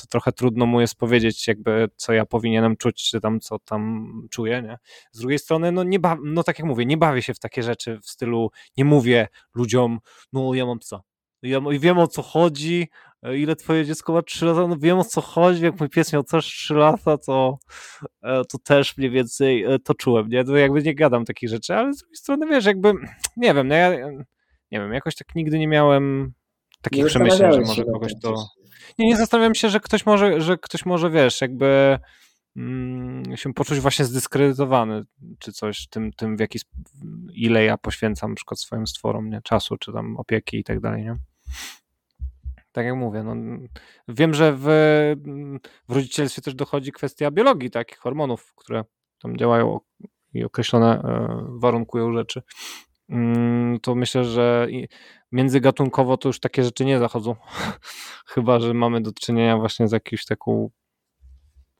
to trochę trudno mu jest powiedzieć, jakby co ja powinienem czuć, czy tam co tam czuję, nie? Z drugiej strony, no, nie ba- no tak jak mówię, nie bawię się w takie rzeczy w stylu, nie mówię ludziom, no ja mam psa, ja wiem o co chodzi, ile twoje dziecko ma 3 lata, no wiem o co chodzi, jak mój pies miał też 3 lata, to, e, to też mniej więcej e, to czułem, nie? To jakby nie gadam takich rzeczy, ale z drugiej strony, wiesz, jakby, nie wiem, no ja, nie wiem, jakoś tak nigdy nie miałem takich przemyśleń, że może kogoś to... Nie, nie zastanawiam się, że ktoś może, że ktoś może, wiesz, jakby mm, się poczuć właśnie zdyskredytowany, czy coś, tym, tym w jaki ile ja poświęcam na przykład swoim stworom, nie, czasu, czy tam opieki i tak dalej, nie? Tak jak mówię, no, wiem, że w, w rodzicielstwie też dochodzi kwestia biologii, takich hormonów, które tam działają i określone e, warunkują rzeczy. Mm, to myślę, że międzygatunkowo to już takie rzeczy nie zachodzą. Chyba, że mamy do czynienia właśnie z jakąś taką,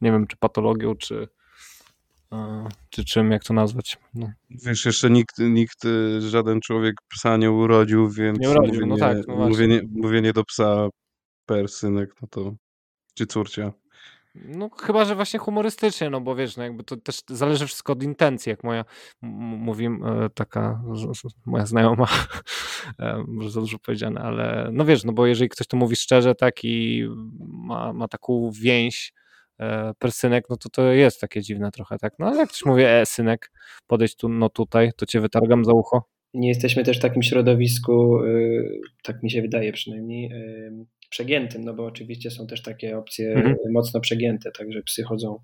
nie wiem, czy patologią, czy, czy czym, jak to nazwać. No. Wiesz, jeszcze nikt, nikt, e, żaden człowiek psa nie urodził, więc nie urodził, no mówienie, tak, no mówienie, mówienie do psa per synek, no to czy córcia. No chyba, że właśnie humorystycznie, no bo wiesz, no jakby to też zależy wszystko od intencji, jak moja, mówi e, taka moja znajoma, e, może za dużo powiedziane, ale no wiesz, no bo jeżeli ktoś to mówi szczerze, tak i ma, ma taką więź e, per synek, no to to jest takie dziwne trochę, tak, no ale jak ktoś mówi, e, synek, podejdź tu, no tutaj, to cię wytargam za ucho. Nie jesteśmy też w takim środowisku, y, tak mi się wydaje przynajmniej, przegiętym, no bo oczywiście są też takie opcje mhm. mocno przegięte, także psy chodzą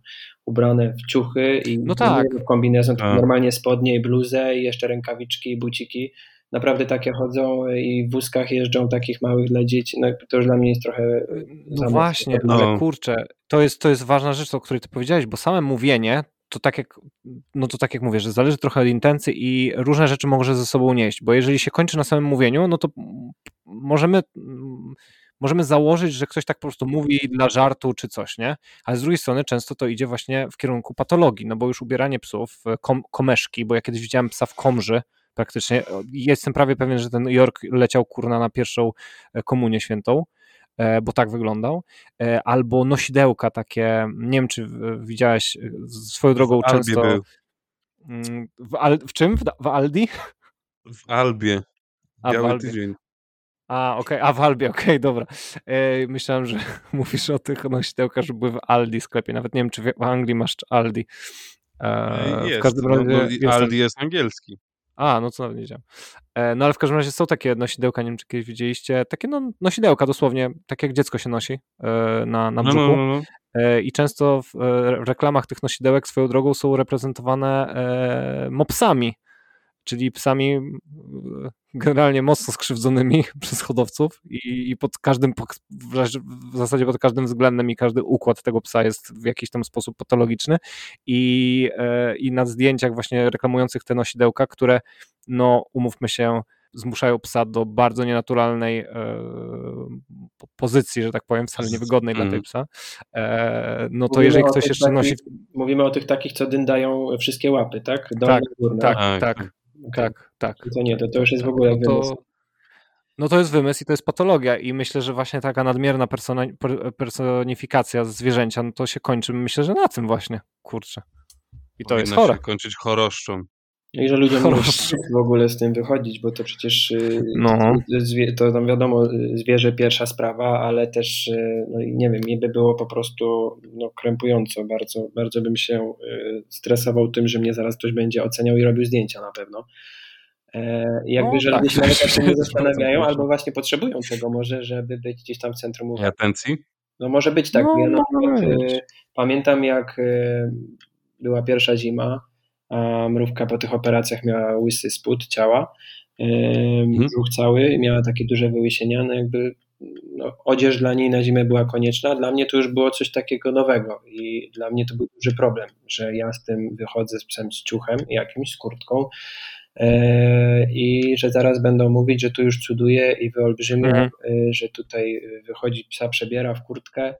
ubrane w ciuchy i no tak. w kombinezon, tak. normalnie spodnie i bluzę i jeszcze rękawiczki i buciki. Naprawdę takie chodzą i w wózkach jeżdżą takich małych dla dzieci. No, to już dla mnie jest trochę. No właśnie, no. ale kurczę, to jest, to jest ważna rzecz, o której ty powiedziałeś, bo same mówienie to tak jak, no to tak jak mówię, że zależy trochę od intencji i różne rzeczy może ze sobą nieść, bo jeżeli się kończy na samym mówieniu, no to możemy możemy założyć, że ktoś tak po prostu mówi dla żartu czy coś, nie? Ale z drugiej strony często to idzie właśnie w kierunku patologii, no bo już ubieranie psów, kom, komeszki, bo ja kiedyś widziałem psa w komży, praktycznie, jestem prawie pewien, że ten York leciał kurna na pierwszą e, komunię świętą, e, bo tak wyglądał, e, albo nosidełka takie, nie wiem czy widziałeś swoją drogą w często... Był. Mm, w, Al, w czym? W, Aldi? W Albie. Biały A, w tydzień. A, okej, okay. a w Albie, okej, okay, dobra. Myślałem, że mówisz o tych nosidełkach, że były w Aldi sklepie. Nawet nie wiem, czy w Anglii masz Aldi. E, jest, w każdym razie no, jest Aldi jest angielski. A, no co nawet nie wiedziałem. E, no ale w każdym razie są takie nosidełka, nie wiem, czy kiedyś widzieliście, takie no, nosidełka dosłownie, tak jak dziecko się nosi e, na, na no, brzuchu. No, no, no, I często w reklamach tych nosidełek swoją drogą są reprezentowane mopsami, czyli psami generalnie mocno skrzywdzonymi przez hodowców i, i pod każdym, w zasadzie pod każdym względem i każdy układ tego psa jest w jakiś tam sposób patologiczny i, e, i na zdjęciach właśnie reklamujących te nosidełka, które no umówmy się, zmuszają psa do bardzo nienaturalnej e, pozycji, że tak powiem, wcale niewygodnej mm. dla tej psa, e, no to mówimy jeżeli ktoś jeszcze takich, nosi... Mówimy o tych takich, co dyndają wszystkie łapy, tak? tak, tak, tak, tak. Okay. Tak, tak. To nie, to, to już jest w ogóle no to, no to jest wymysł i to jest patologia i myślę, że właśnie taka nadmierna personifikacja zwierzęcia, no to się kończy, myślę, że na tym właśnie, kurczę. I to Powinno jest chore. się kończyć choroszczą. No i że ludzie muszą w ogóle z tym wychodzić, bo to przecież y, no. to tam wiadomo, zwierzę pierwsza sprawa, ale też y, no nie wiem, mnie by było po prostu no, krępująco bardzo, bardzo bym się y, stresował tym, że mnie zaraz ktoś będzie oceniał i robił zdjęcia na pewno. E, jakby, no, że tak. ludzie się nawet tak nie zastanawiają, albo właśnie potrzebują tego może, żeby być gdzieś tam w centrum uwagi. Atencji? No może być tak. No, ja na przykład, pamiętam jak była pierwsza zima, a mrówka po tych operacjach miała łysy spód ciała, mhm. brzuch cały, miała takie duże wyłysienia, no jakby no, odzież dla niej na zimę była konieczna, dla mnie to już było coś takiego nowego i dla mnie to był duży problem, że ja z tym wychodzę z psem z ciuchem, jakimś, z kurtką e, i że zaraz będą mówić, że tu już cuduje i wyolbrzymia, mhm. E, że tutaj wychodzi psa, przebiera w kurtkę,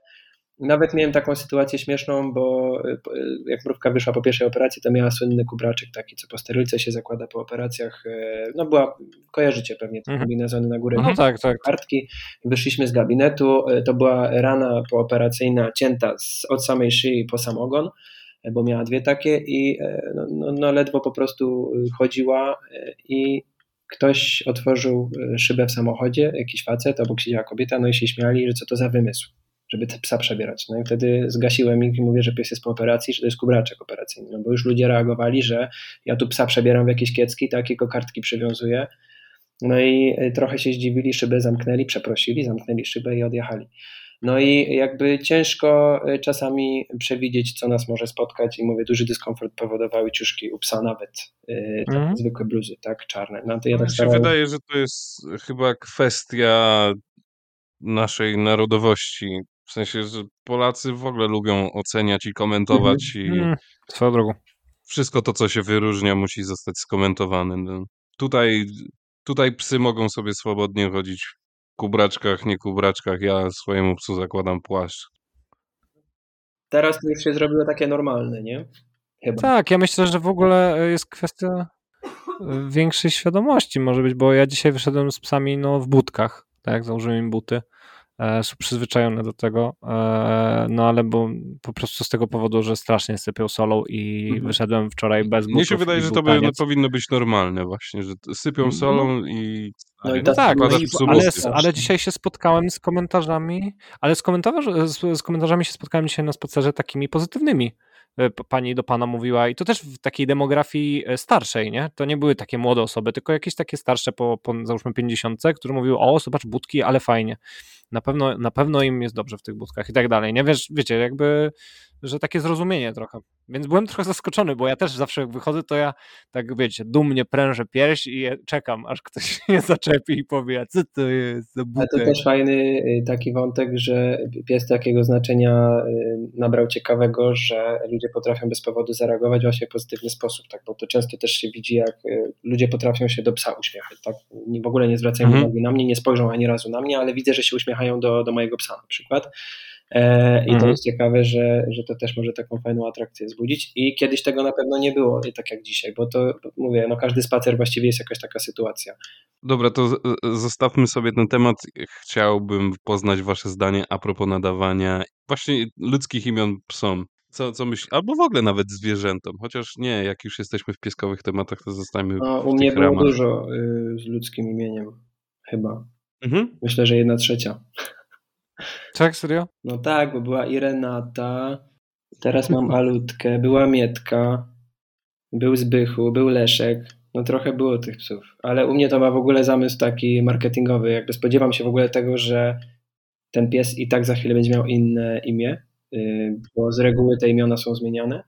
nawet miałem taką sytuację śmieszną, bo y, y, jak mrówka wyszła po pierwszej operacji, to miała słynny kubraczek taki, co po sterylce się zakłada po operacjach. Y, no była, kojarzycie pewnie te mhm. kombinezony na górę, no, tak, tak. kartki. Wyszliśmy z gabinetu, to była rana pooperacyjna cięta z, od samej szyi po sam ogon, bo miała dwie takie i no, no, no ledwo po prostu chodziła i ktoś otworzył szybę w samochodzie, jakiś facet, obok siedziała kobieta, no i się śmiali, że co to za wymysł żeby psa przebierać. No i wtedy zgasiłem ich i mówię, że pies jest po operacji, że to jest kubraczek operacyjny, no bo już ludzie reagowali, że ja tu psa przebieram w jakieś kiecki, tak, jego kartki przywiązuję. No i trochę się zdziwili, szybę zamknęli, przeprosili, zamknęli szybę i odjechali. No i jakby ciężko y, czasami przewidzieć, co nas może spotkać i mówię, duży dyskomfort powodowały ciuszki u psa nawet, yy, takie Mhm. zwykłe bluzy, tak, czarne. No to ja Mi tak się starałem, wydaje, że to jest chyba kwestia naszej narodowości. W sensie, że Polacy w ogóle lubią oceniać i komentować i Mm, swoją drogą. wszystko to, co się wyróżnia, musi zostać skomentowane. No. Tutaj, tutaj psy mogą sobie swobodnie chodzić w kubraczkach, nie kubraczkach. Ja swojemu psu zakładam płaszcz. teraz to już się zrobiło takie normalne, nie? Chyba. Tak, ja myślę, że w ogóle e, jest kwestia e, większej świadomości może być, bo ja dzisiaj wyszedłem z psami no, w budkach, tak, założyłem im buty, są przyzwyczajone do tego, e, no ale bo po prostu z tego powodu, że strasznie sypią solą i Mhm. wyszedłem wczoraj bez butów. Mnie się wydaje, i że to by, taniec. powinno być normalne właśnie, że sypią No. solą i No i no tak, Tak, no zakładasz i, psu ale, ale dzisiaj się spotkałem z komentarzami, ale z, komentarz, z, z komentarzami się spotkałem dzisiaj na spacerze takimi pozytywnymi. E, Pani do pana mówiła, i to też w takiej demografii e, starszej, nie? To nie były takie młode osoby, tylko jakieś takie starsze po, po załóżmy 50, które mówiły, o, zobacz budki, ale fajnie. Na pewno, na pewno im jest dobrze w tych budkach i tak dalej. Nie wiesz, wiecie, jakby, że takie zrozumienie trochę. Więc byłem trochę zaskoczony, bo ja też zawsze jak wychodzę, to ja tak wiecie, dumnie prężę pierś i czekam, aż ktoś mnie zaczepi i powie, co to jest za Ale to też fajny y, taki wątek, że pies takiego znaczenia y, nabrał ciekawego, że ludzie potrafią bez powodu zareagować właśnie w pozytywny sposób, tak? bo to często też się widzi, jak y, ludzie potrafią się do psa uśmiechać, tak? W ogóle nie zwracają Mhm. uwagi na mnie, nie spojrzą ani razu na mnie, ale widzę, że się uśmiechają do, do mojego psa na przykład. E, I to Mhm. jest ciekawe, że, że to też może taką fajną atrakcję wzbudzić. I kiedyś tego na pewno nie było, tak jak dzisiaj, bo to mówię, no każdy spacer właściwie jest jakaś taka sytuacja. Dobra, to zostawmy sobie ten temat. Chciałbym poznać wasze zdanie a propos nadawania właśnie ludzkich imion psom. Co, co myśl... Albo w ogóle nawet zwierzętom. Chociaż nie, jak już jesteśmy w pieskowych tematach, to zostańmy No, w u mnie tych było ramach. dużo y, z ludzkim imieniem, chyba. Mhm. Myślę, że jedna trzecia. Tak, serio? No tak, bo była i Renata, teraz mam Alutkę, była Mietka, był Zbychu, był Leszek. No trochę było tych psów, ale u mnie to ma w ogóle zamysł taki marketingowy. Jakby spodziewam się w ogóle tego, że ten pies i tak za chwilę będzie miał inne imię, y, bo z reguły te imiona są zmieniane.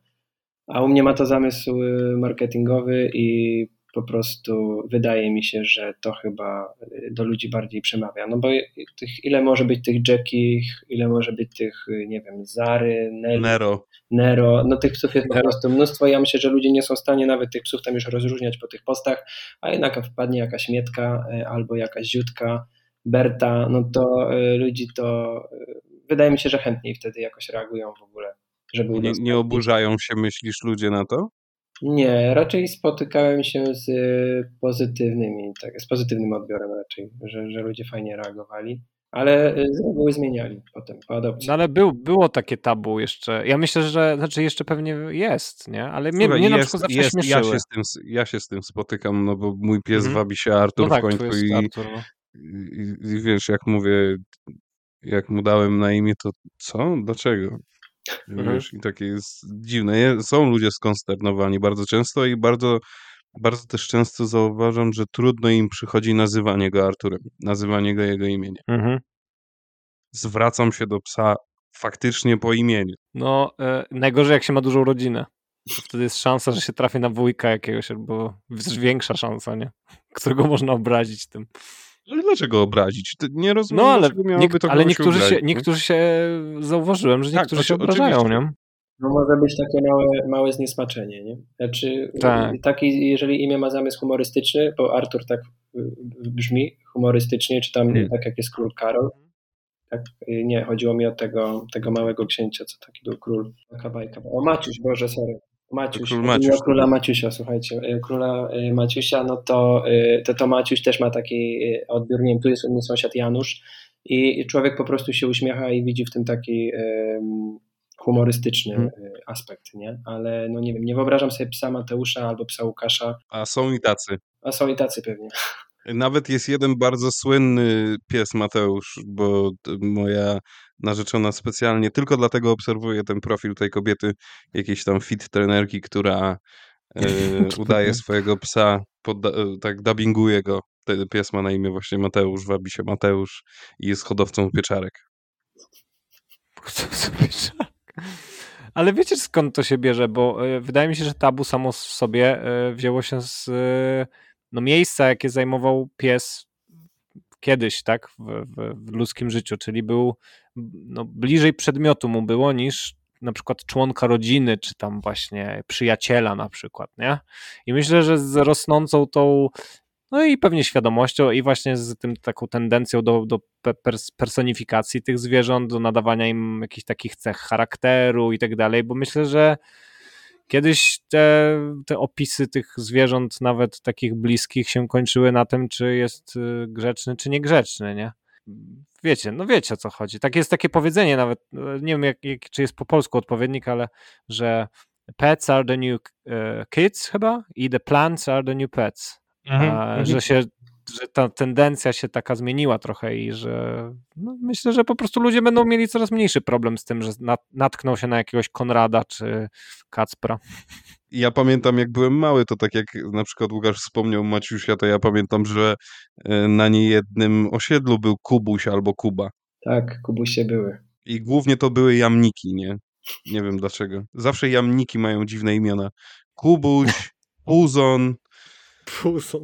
A u mnie ma to zamysł y, marketingowy i po prostu wydaje mi się, że to chyba y, do ludzi bardziej przemawia. No bo tych, ile może być tych Jackie, ile może być tych, y, nie wiem, Zary, Nelly, Nero. Nero, no tych psów jest po prostu mnóstwo. Ja myślę, że ludzie nie są w stanie nawet tych psów tam już rozróżniać po tych postach, a jednak wpadnie jakaś Mietka y, albo jakaś Ziutka, Berta, no to ludzi to wydaje mi się, że chętniej wtedy jakoś reagują w ogóle, żeby Nie, nie oburzają się, myślisz, ludzie na to? Nie, raczej spotykałem się z y, pozytywnymi, tak, z pozytywnym odbiorem raczej, że, że ludzie fajnie reagowali, ale y, z reguły zmieniali potem po adopcji. No ale był, było takie tabu jeszcze. Ja myślę, że znaczy jeszcze pewnie jest, nie? Ale mnie, Słuchaj, mnie na jest, przykład zawsze jest, ja, się z tym, ja się z tym spotykam, no bo mój pies Mhm. wabi się Artur No tak, w końcu i, Artur. No. i, i wiesz, jak mówię, jak mu dałem na imię, to co? Dlaczego? Mhm. Wiesz, i takie jest dziwne. Są ludzie skonsternowani bardzo często i bardzo, bardzo też często zauważam, że trudno im przychodzi nazywanie go Arturem, nazywanie go jego imieniem. Mhm. Zwracam się do psa faktycznie po imieniu. No, e, najgorzej jak się ma dużą rodzinę. Wtedy jest szansa, że się trafi na wujka jakiegoś, albo większa szansa, nie? Którego można obrazić tym. Ale dlaczego obrazić? Nie rozumiem, No ale, niek- to ale niektórzy, się, nie? niektórzy się, zauważyłem, że Tak, niektórzy oczy- się obrażają, oczywiście. nie? No może być takie małe, małe zniesmaczenie, nie? Znaczy, Tak. taki, jeżeli imię ma zamysł humorystyczny, bo Artur tak y, brzmi humorystycznie, czy tam Hmm. tak jak jest król Karol, tak? Y, Nie, chodziło mi o tego, tego małego księcia, co taki był król. Taka bajka. O Maciuś, Boże, sorry. Maciuś, Maciuś, o króla tak. Maciusia, słuchajcie, y, króla y, Maciusia, no to, y, to to Maciuś też ma taki odbiór, nie wiem, tu jest u mnie sąsiad Janusz i człowiek po prostu się uśmiecha i widzi w tym taki humorystyczny y, aspekt, nie? Ale no nie wiem, nie wyobrażam sobie psa Mateusza albo psa Łukasza, A są i tacy. a są i tacy pewnie. Nawet jest jeden bardzo słynny pies Mateusz, bo moja narzeczona specjalnie tylko dlatego obserwuje ten profil tej kobiety, jakiejś tam fit trenerki, która e, udaje swojego psa, podda- e, tak dubbinguje go. Ten pies ma na imię właśnie Mateusz, wabi się Mateusz i jest hodowcą pieczarek. Ale wiecie skąd to się bierze, bo e, wydaje mi się, że tabu samo w sobie wzięło się z no, miejsca, jakie zajmował pies kiedyś, tak, w, w, ludzkim życiu, czyli był no, bliżej przedmiotu mu było niż na przykład członka rodziny, czy tam właśnie przyjaciela na przykład, nie? I myślę, że z rosnącą tą no i pewnie świadomością i właśnie z tym taką tendencją do, do personifikacji tych zwierząt, do nadawania im jakichś takich cech charakteru i tak dalej, bo myślę, że kiedyś te, te opisy tych zwierząt, nawet takich bliskich, się kończyły na tym, czy jest y, grzeczny, czy niegrzeczny, nie? Wiecie, no wiecie o co chodzi. Tak jest takie powiedzenie nawet, y, nie wiem jak, jak, czy jest po polsku odpowiednik, ale że pets are the new uh, kids chyba i the plants are the new pets. Mhm, mhm, że się że ta tendencja się taka zmieniła trochę i że no myślę, że po prostu ludzie będą mieli coraz mniejszy problem z tym, że natkną się na jakiegoś Konrada czy Kacpra. Ja pamiętam, jak byłem mały, to tak jak na przykład Łukasz wspomniał Maciusia, to ja pamiętam, że e, na niejednym osiedlu był Kubuś albo Kuba. Tak, Kubusie były. I głównie to były jamniki, nie? Nie wiem dlaczego. Zawsze jamniki mają dziwne imiona. Kubuś, Puzon, Puzon.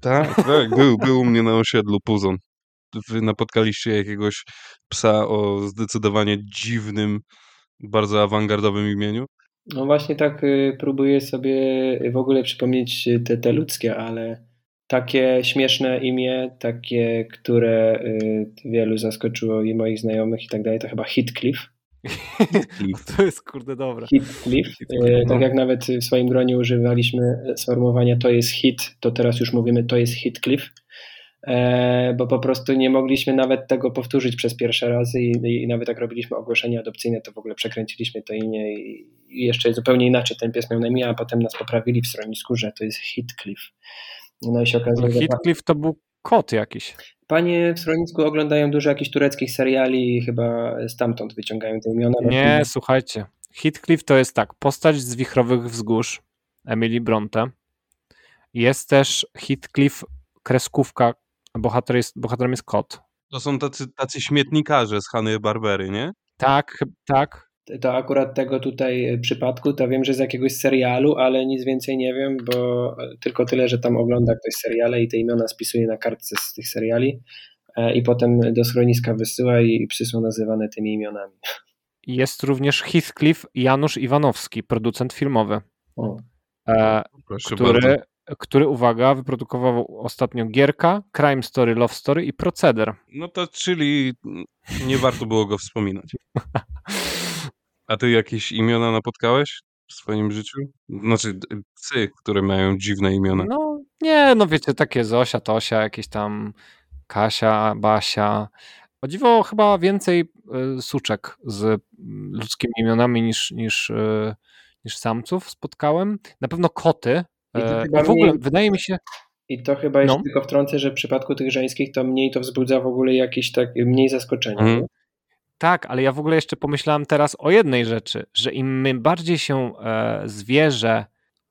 Tak, tak, był, był u mnie na osiedlu Puzon. Wy napotkaliście jakiegoś psa o zdecydowanie dziwnym, bardzo awangardowym imieniu? No właśnie tak y, próbuję sobie w ogóle przypomnieć te, te ludzkie, ale takie śmieszne imię, takie, które y, wielu zaskoczyło i moich znajomych i tak dalej, to chyba Heathcliff. To jest kurde dobre. Heathcliff. E, tak jak nawet w swoim gronie używaliśmy sformułowania to jest hit, to teraz już mówimy to jest Heathcliff, e, bo po prostu nie mogliśmy nawet tego powtórzyć przez pierwsze razy i, i nawet jak robiliśmy ogłoszenie adopcyjne, to w ogóle przekręciliśmy to imię i, i jeszcze zupełnie inaczej ten pies miał na imię, a potem nas poprawili w stronisku, że to jest Heathcliff. No i się okazało, że... Heathcliff to był kot jakiś. Panie w schronisku oglądają dużo jakichś tureckich seriali i chyba stamtąd wyciągają te imiona. Nie, słuchajcie. Heathcliff to jest tak, postać z Wichrowych Wzgórz, Emily Bronte. Jest też Heathcliff, kreskówka, bohater jest, bohaterem jest kot. To są tacy, tacy śmietnikarze z Hany Barbery, nie? Tak, tak to akurat tego tutaj e, przypadku, to wiem, że z jakiegoś serialu, ale nic więcej nie wiem, bo e, tylko tyle, że tam ogląda ktoś seriale i te imiona spisuje na kartce z tych seriali e, i potem do schroniska wysyła i psy są nazywane tymi imionami. Jest również Heathcliff Janusz Iwanowski, producent filmowy, e, który, który, uwaga, wyprodukował ostatnio Gierka, Crime Story, Love Story i Proceder. No to czyli nie warto było go wspominać. A ty jakieś imiona napotkałeś w swoim życiu? Znaczy psy, które mają dziwne imiona. No nie, no wiecie, takie Zosia, Tosia, jakieś tam Kasia, Basia. O dziwo chyba więcej y, suczek z ludzkimi imionami niż, niż, y, niż samców spotkałem. Na pewno koty. I, e, I w ogóle mniej... wydaje mi się... I to chyba jest no. tylko wtrącę, że w przypadku tych żeńskich to mniej to wzbudza w ogóle jakieś tak, mniej zaskoczenia. Mhm. Tak, ale ja w ogóle jeszcze pomyślałem teraz o jednej rzeczy, że im bardziej się e, zwierzę,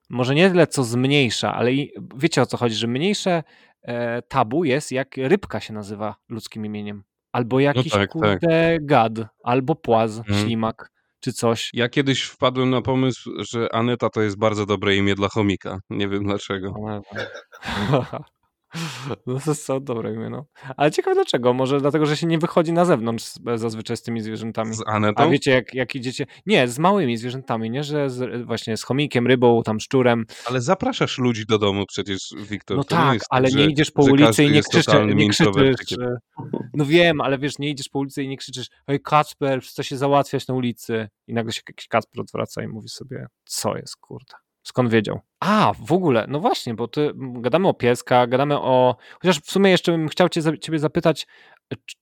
może nie tyle co zmniejsza, ale i, wiecie o co chodzi, że mniejsze e, tabu jest, jak rybka się nazywa ludzkim imieniem. Albo no jakiś no tak, kurde tak. gad, albo płaz, mhm. ślimak, czy coś. Ja kiedyś wpadłem na pomysł, że Aneta to jest bardzo dobre imię dla chomika. Nie wiem dlaczego. No to są dobre imię, no. Ale ciekawe dlaczego? Może dlatego, że się nie wychodzi na zewnątrz zazwyczaj z tymi zwierzętami. Z Anetą? A wiecie, jak, jak idziecie... Nie, z małymi zwierzętami, nie? Że z, właśnie z chomikiem, rybą, tam szczurem. Ale zapraszasz ludzi do domu przecież, Wiktor. No tak, jest, ale tak, nie idziesz po ulicy i nie krzyczysz, nie krzyczysz. No wiem, ale wiesz, nie idziesz po ulicy i nie krzyczysz hej Kacper, co się załatwiać na ulicy? I nagle się jakiś Kacper odwraca i mówi sobie, co jest, kurde. Skąd wiedział? A, w ogóle, no właśnie, bo ty, gadamy o pieska, gadamy o... Chociaż w sumie jeszcze bym chciał cię, ciebie zapytać,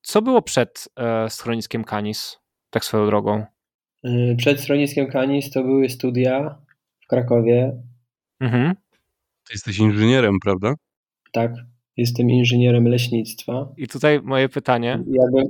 co było przed e, schroniskiem Canis, tak swoją drogą? Y, przed schroniskiem Canis to były studia w Krakowie. Mhm. Ty jesteś inżynierem, prawda? Tak, jestem inżynierem leśnictwa. I tutaj moje pytanie. Jakbym,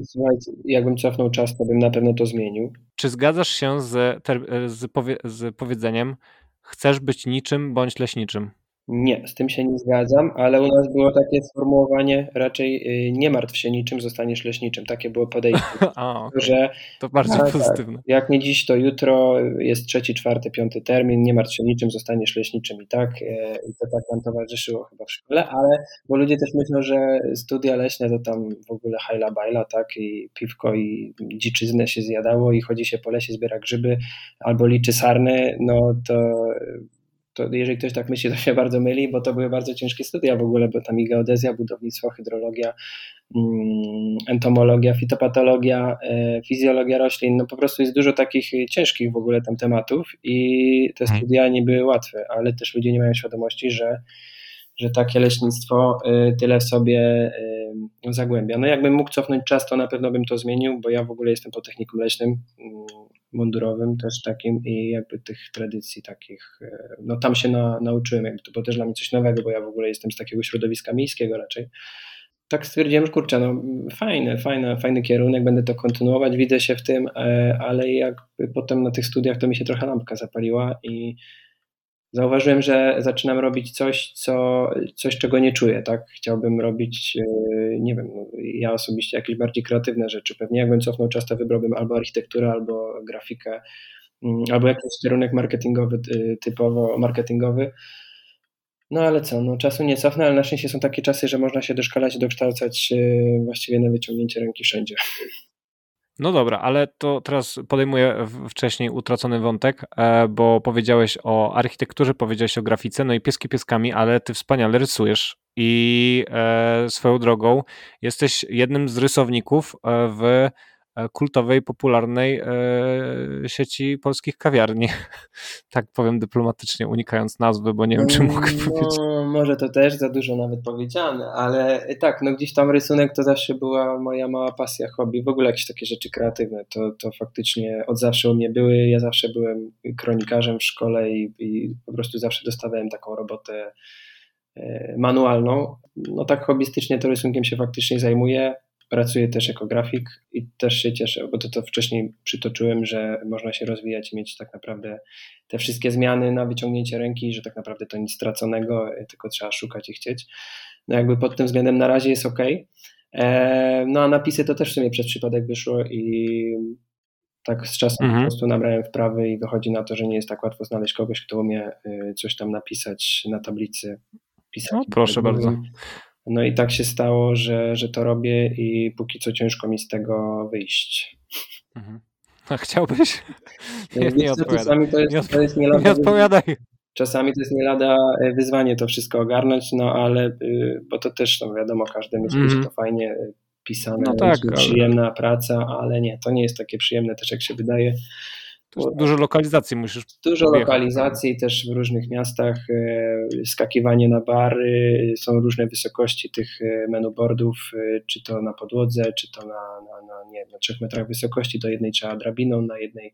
jakbym cofnął czas, to bym na pewno to zmienił. Czy zgadzasz się z, z, powie, z powiedzeniem, Chcesz być niczym bądź leśniczym. Nie, z tym się nie zgadzam, ale u nas było takie sformułowanie raczej y, nie martw się niczym, zostaniesz leśniczym. Takie było podejście. A, okay. że to bardziej tak, pozytywne. Tak. Jak nie dziś, to jutro jest trzeci, czwarty, piąty termin, nie martw się niczym, zostaniesz leśniczym i tak. E, I to tak nam towarzyszyło chyba w szkole, ale bo ludzie też myślą, że studia leśne to tam w ogóle hajla bajla, tak, i piwko i dziczyznę się zjadało i chodzi się po lesie, zbiera grzyby albo liczy sarny, no to to jeżeli ktoś tak myśli, to się bardzo myli, bo to były bardzo ciężkie studia w ogóle, bo tam i geodezja, budownictwo, hydrologia, mm, entomologia, fitopatologia, e, fizjologia roślin, no po prostu jest dużo takich ciężkich w ogóle tam tematów i te mhm. studia nie były łatwe, ale też ludzie nie mają świadomości, że, że takie leśnictwo e, tyle w sobie e, zagłębia. No jakbym mógł cofnąć czas, to na pewno bym to zmienił, bo ja w ogóle jestem po technikum leśnym, mm, mundurowym też takim i jakby tych tradycji takich, e, no tam się na, nauczyłem, jakby to było też dla mnie coś nowego, bo ja w ogóle jestem z takiego środowiska miejskiego raczej. Tak stwierdziłem, że kurczę, no fajny, fajny, fajny kierunek, będę to kontynuować, widzę się w tym, e, ale jakby potem na tych studiach to mi się trochę lampka zapaliła i zauważyłem, że zaczynam robić coś, co, coś, czego nie czuję, tak? Chciałbym robić, e, nie wiem, no, ja osobiście jakieś bardziej kreatywne rzeczy. Pewnie jakbym cofnął czas, to wybrałbym albo architekturę, albo grafikę, mm, albo jakiś kierunek marketingowy, typowo marketingowy. No ale co, no czasu nie cofnę, ale na szczęście są takie czasy, że można się doszkalać dokształcać e, właściwie na wyciągnięcie ręki wszędzie. No dobra, ale to teraz podejmuję wcześniej utracony wątek, e, bo powiedziałeś o architekturze, powiedziałeś o grafice, no i pieski pieskami, ale ty wspaniale rysujesz. I e, swoją drogą jesteś jednym z rysowników e, w kultowej, popularnej e, sieci polskich kawiarni. tak powiem dyplomatycznie, unikając nazwy, bo nie wiem, czy mogę no, powiedzieć. Może to też za dużo nawet powiedziane, ale tak, no gdzieś tam rysunek to zawsze była moja mała pasja, hobby. W ogóle jakieś takie rzeczy kreatywne, to, to faktycznie od zawsze u mnie były. Ja zawsze byłem kronikarzem w szkole i, i po prostu zawsze dostawałem taką robotę e, manualną. No tak hobbystycznie to rysunkiem się faktycznie zajmuję. Pracuję też jako grafik i też się cieszę, bo to, to wcześniej przytoczyłem, że można się rozwijać i mieć tak naprawdę te wszystkie zmiany na wyciągnięcie ręki, że tak naprawdę to nic straconego, tylko trzeba szukać i chcieć. No jakby pod tym względem na razie jest ok. E, no a napisy to też w sumie przez przypadek wyszło i tak z czasem mhm. po prostu nabrałem wprawy i wychodzi na to, że nie jest tak łatwo znaleźć kogoś, kto umie y, coś tam napisać na tablicy. Pisać no, proszę bardzo. No i tak się stało, że, że to robię i póki co ciężko mi z tego wyjść. Mhm. A chciałbyś? Nie, nie, czasami to jest, nie, to jest nie, lada, nie odpowiadaj. Czasami to jest nie lada e, wyzwanie to wszystko ogarnąć, no ale, y, bo to też, no wiadomo, każdy myśli, mm. mhm. to fajnie y, pisane, no tak, przyjemna ale... praca, ale nie, to nie jest takie przyjemne też jak się wydaje. Dużo lokalizacji musisz. Dużo lokalizacji też w różnych miastach, e, skakiwanie na bary, są różne wysokości tych e, menuboardów, e, czy to na podłodze, czy to na, na, na, nie, na trzech metrach wysokości, do jednej trzeba drabiną, na jednej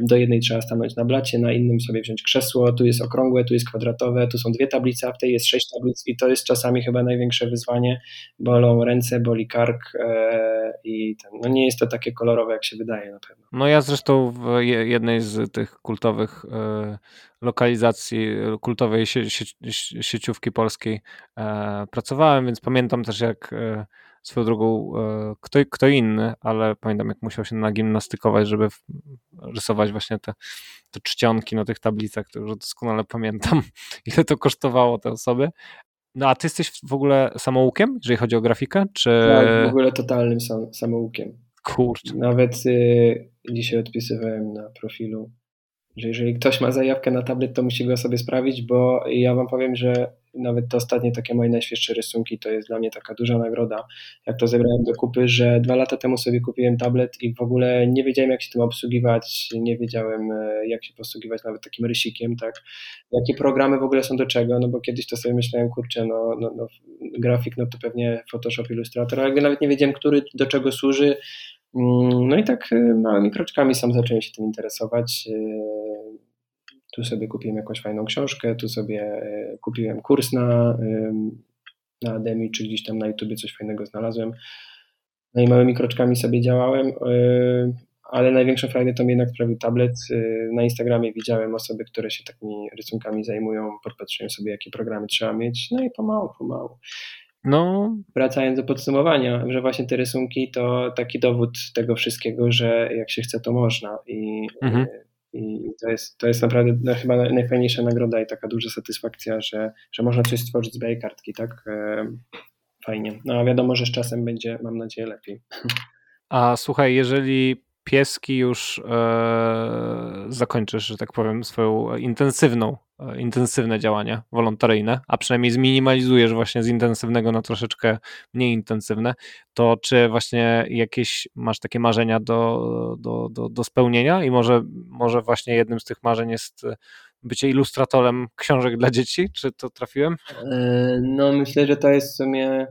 do jednej trzeba stanąć na blacie, na innym sobie wziąć krzesło, tu jest okrągłe, tu jest kwadratowe, tu są dwie tablice, a w tej jest sześć tablic i to jest czasami chyba największe wyzwanie. Bolą ręce, boli kark e, i ten, no nie jest to takie kolorowe, jak się wydaje na pewno. No ja zresztą w jednej z tych kultowych e, lokalizacji, kultowej sie, sie, sieciówki polskiej e, pracowałem, więc pamiętam też jak swoją drogą e, kto, kto inny, ale pamiętam jak musiał się nagimnastykować, żeby rysować właśnie te, te czcionki na tych tablicach, to już doskonale pamiętam, ile to kosztowało te osoby. No a ty jesteś w ogóle samoukiem, jeżeli chodzi o grafikę? Czy... Tak, w ogóle totalnym sam, samoukiem. Kurczę. Nawet y, dzisiaj odpisywałem na profilu, że jeżeli ktoś ma zajawkę na tablet, to musi go sobie sprawić, bo ja wam powiem, że nawet te ostatnie takie moje najświeższe rysunki to jest dla mnie taka duża nagroda. Jak to zebrałem do kupy, że dwa lata temu sobie kupiłem tablet i w ogóle nie wiedziałem, jak się tym obsługiwać, nie wiedziałem, e, jak się posługiwać nawet takim rysikiem, tak. Jakie programy w ogóle są do czego, no bo kiedyś to sobie myślałem, kurczę, no, no, no grafik, no to pewnie Photoshop, Illustrator, ale nawet nie wiedziałem, który do czego służy. Mm, no i tak e, małymi kroczkami sam zacząłem się tym interesować e, tu sobie kupiłem jakąś fajną książkę, tu sobie e, kupiłem kurs na, na Ademi, czy gdzieś tam na YouTubie coś fajnego znalazłem. No i małymi kroczkami sobie działałem, ale największą frajdę to mi jednak sprawił tablet. Y, na Instagramie widziałem osoby, które się takimi rysunkami zajmują, podpatrzyłem sobie, jakie programy trzeba mieć, no i pomału, pomału. No. Wracając do podsumowania, że właśnie te rysunki to taki dowód tego wszystkiego, że jak się chce, to można. I, mhm. i to, jest, to jest naprawdę no, chyba najfajniejsza nagroda i taka duża satysfakcja, że, że można coś stworzyć z białej kartki, tak? Fajnie. No a wiadomo, że z czasem będzie, mam nadzieję, lepiej. A słuchaj, jeżeli pieski już e, zakończysz, że tak powiem, swoją intensywną, e, intensywne działania wolontaryjne, a przynajmniej zminimalizujesz właśnie z intensywnego na troszeczkę mniej intensywne, to czy właśnie jakieś masz takie marzenia do, do, do, do spełnienia i może, może właśnie jednym z tych marzeń jest bycie ilustratorem książek dla dzieci? Czy to trafiłem? E, no myślę, że to jest w sumie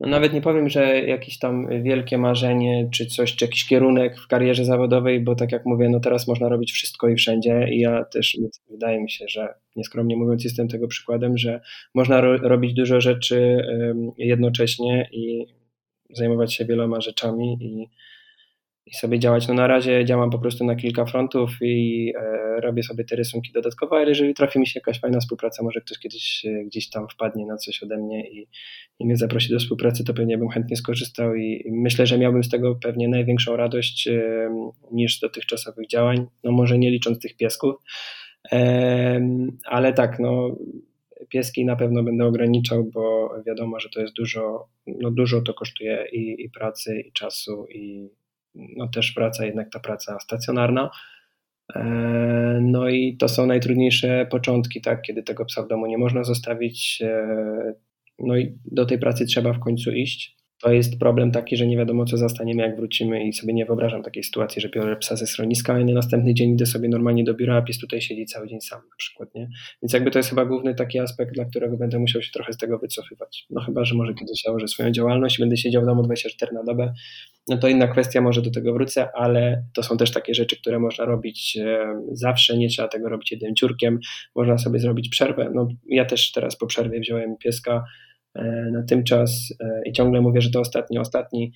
no nawet nie powiem, że jakieś tam wielkie marzenie, czy coś, czy jakiś kierunek w karierze zawodowej, bo tak jak mówię, no teraz można robić wszystko i wszędzie i ja też wydaje mi się, że nieskromnie mówiąc jestem tego przykładem, że można ro robić dużo rzeczy jednocześnie i zajmować się wieloma rzeczami i i sobie działać. No na razie działam po prostu na kilka frontów i e, robię sobie te rysunki dodatkowo, ale jeżeli trafi mi się jakaś fajna współpraca, może ktoś kiedyś e, gdzieś tam wpadnie na coś ode mnie i, i mnie zaprosi do współpracy, to pewnie bym chętnie skorzystał i, i myślę, że miałbym z tego pewnie największą radość e, niż dotychczasowych działań, no może nie licząc tych piesków, ale tak, no pieski na pewno będę ograniczał, bo wiadomo, że to jest dużo, no dużo to kosztuje i, i pracy, i czasu, i, no też praca, jednak ta praca stacjonarna. E, no i to są najtrudniejsze początki, tak, kiedy tego psa w domu nie można zostawić. E, no i do tej pracy trzeba w końcu iść to jest problem taki, że nie wiadomo, co zastaniemy, jak wrócimy i sobie nie wyobrażam takiej sytuacji, że biorę psa ze schroniska, a na następny dzień idę sobie normalnie do biura, a pies tutaj siedzi cały dzień sam na przykład, nie? Więc jakby to jest chyba główny taki aspekt, dla którego będę musiał się trochę z tego wycofywać. No chyba, że może kiedyś założę swoją działalność i będę siedział w domu 24 na dobę, no to inna kwestia, może do tego wrócę, ale to są też takie rzeczy, które można robić e, zawsze, nie trzeba tego robić jednym ciurkiem, można sobie zrobić przerwę. No ja też teraz po przerwie wziąłem pieska, E, na tym czas e, i ciągle mówię, że to ostatni, ostatni.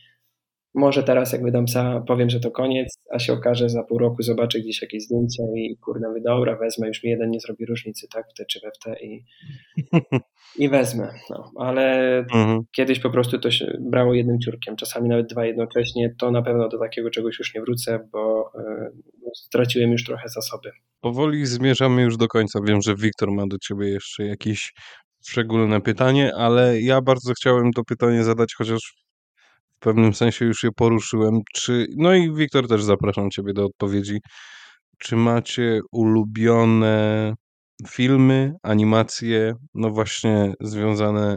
Może teraz jak wydam psa, powiem, że to koniec, a się okaże za pół roku, zobaczę gdzieś jakieś zdjęcia i kurde, mówię, dobra, wezmę, już mi jeden nie zrobi różnicy, tak, w te czy we w te i, i wezmę. No, ale mhm. kiedyś po prostu to się brało jednym ciurkiem, czasami nawet dwa jednocześnie, to na pewno do takiego czegoś już nie wrócę, bo y, straciłem już trochę zasoby. Powoli zmierzamy już do końca. Wiem, że Wiktor ma do ciebie jeszcze jakiś szczególne pytanie, ale ja bardzo chciałem to pytanie zadać, chociaż pewnym sensie już je poruszyłem. Czy, no i Wiktor też zapraszam Ciebie do odpowiedzi. Czy macie ulubione filmy, animacje, no właśnie związane